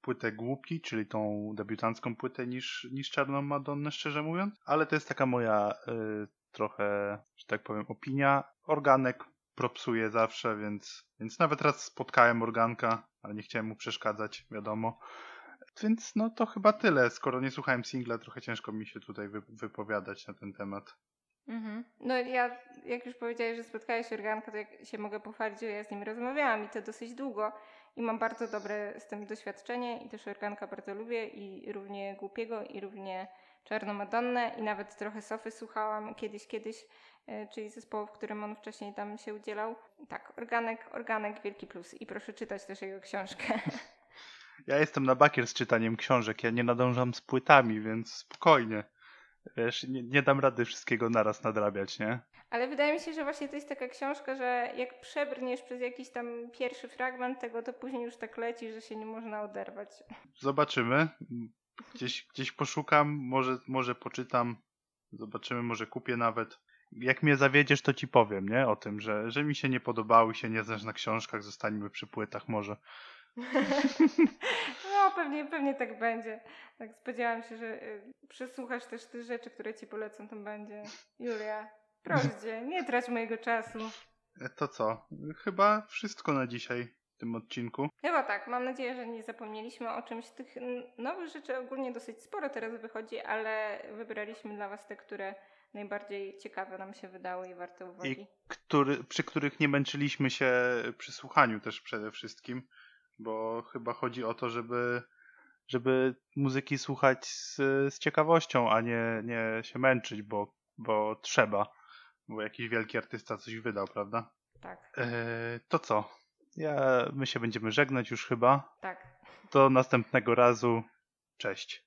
płytę Głupki, czyli tą debiutancką płytę niż, niż Czarną Madonnę, szczerze mówiąc, ale to jest taka moja e, trochę, że tak powiem, opinia. Organek propsuje zawsze, więc, więc nawet raz spotkałem organka, ale nie chciałem mu przeszkadzać, wiadomo. Więc no to chyba tyle. Skoro nie słuchałem singla, trochę ciężko mi się tutaj wypowiadać na ten temat. Mhm. No ja, jak już powiedziałeś, że spotkałeś organka, to jak się mogę pochwalić, że ja z nim rozmawiałam i to dosyć długo i mam bardzo dobre z tym doświadczenie i też organka bardzo lubię i równie głupiego i równie Czarną Madonnę i nawet trochę Sofy słuchałam kiedyś, kiedyś, e, czyli zespołu, w którym on wcześniej tam się udzielał. Tak, organek, organek, wielki plus i proszę czytać też jego książkę. <laughs> Ja jestem na bakier z czytaniem książek, ja nie nadążam z płytami, więc spokojnie. Wiesz, nie, nie dam rady wszystkiego naraz nadrabiać, nie? Ale wydaje mi się, że właśnie to jest taka książka, że jak przebrniesz przez jakiś tam pierwszy fragment tego, to później już tak leci, że się nie można oderwać. Zobaczymy. Gdzieś, gdzieś poszukam, może, może poczytam, zobaczymy, może kupię nawet. Jak mnie zawiedziesz, to ci powiem, nie? O tym, że, że mi się nie podobały, się nie znasz na książkach, zostańmy przy płytach może. <laughs> No, pewnie, pewnie tak będzie. Tak spodziewałam się, że y, przesłuchasz też te rzeczy, które ci polecą, to będzie. Julia, proszę nie trać mojego czasu. E, to co? Chyba wszystko na dzisiaj w tym odcinku. Chyba tak. Mam nadzieję, że nie zapomnieliśmy o czymś. Tych nowych rzeczy ogólnie dosyć sporo teraz wychodzi, ale wybraliśmy dla Was te, które najbardziej ciekawe nam się wydały i warte uwagi. I który, przy których nie męczyliśmy się przy słuchaniu też przede wszystkim, bo chyba chodzi o to, żeby żeby muzyki słuchać z, z ciekawością, a nie, nie się męczyć, bo, bo trzeba, bo jakiś wielki artysta coś wydał, prawda? Tak. E, to co? Ja, my się będziemy żegnać już chyba. Tak. Do następnego razu. Cześć.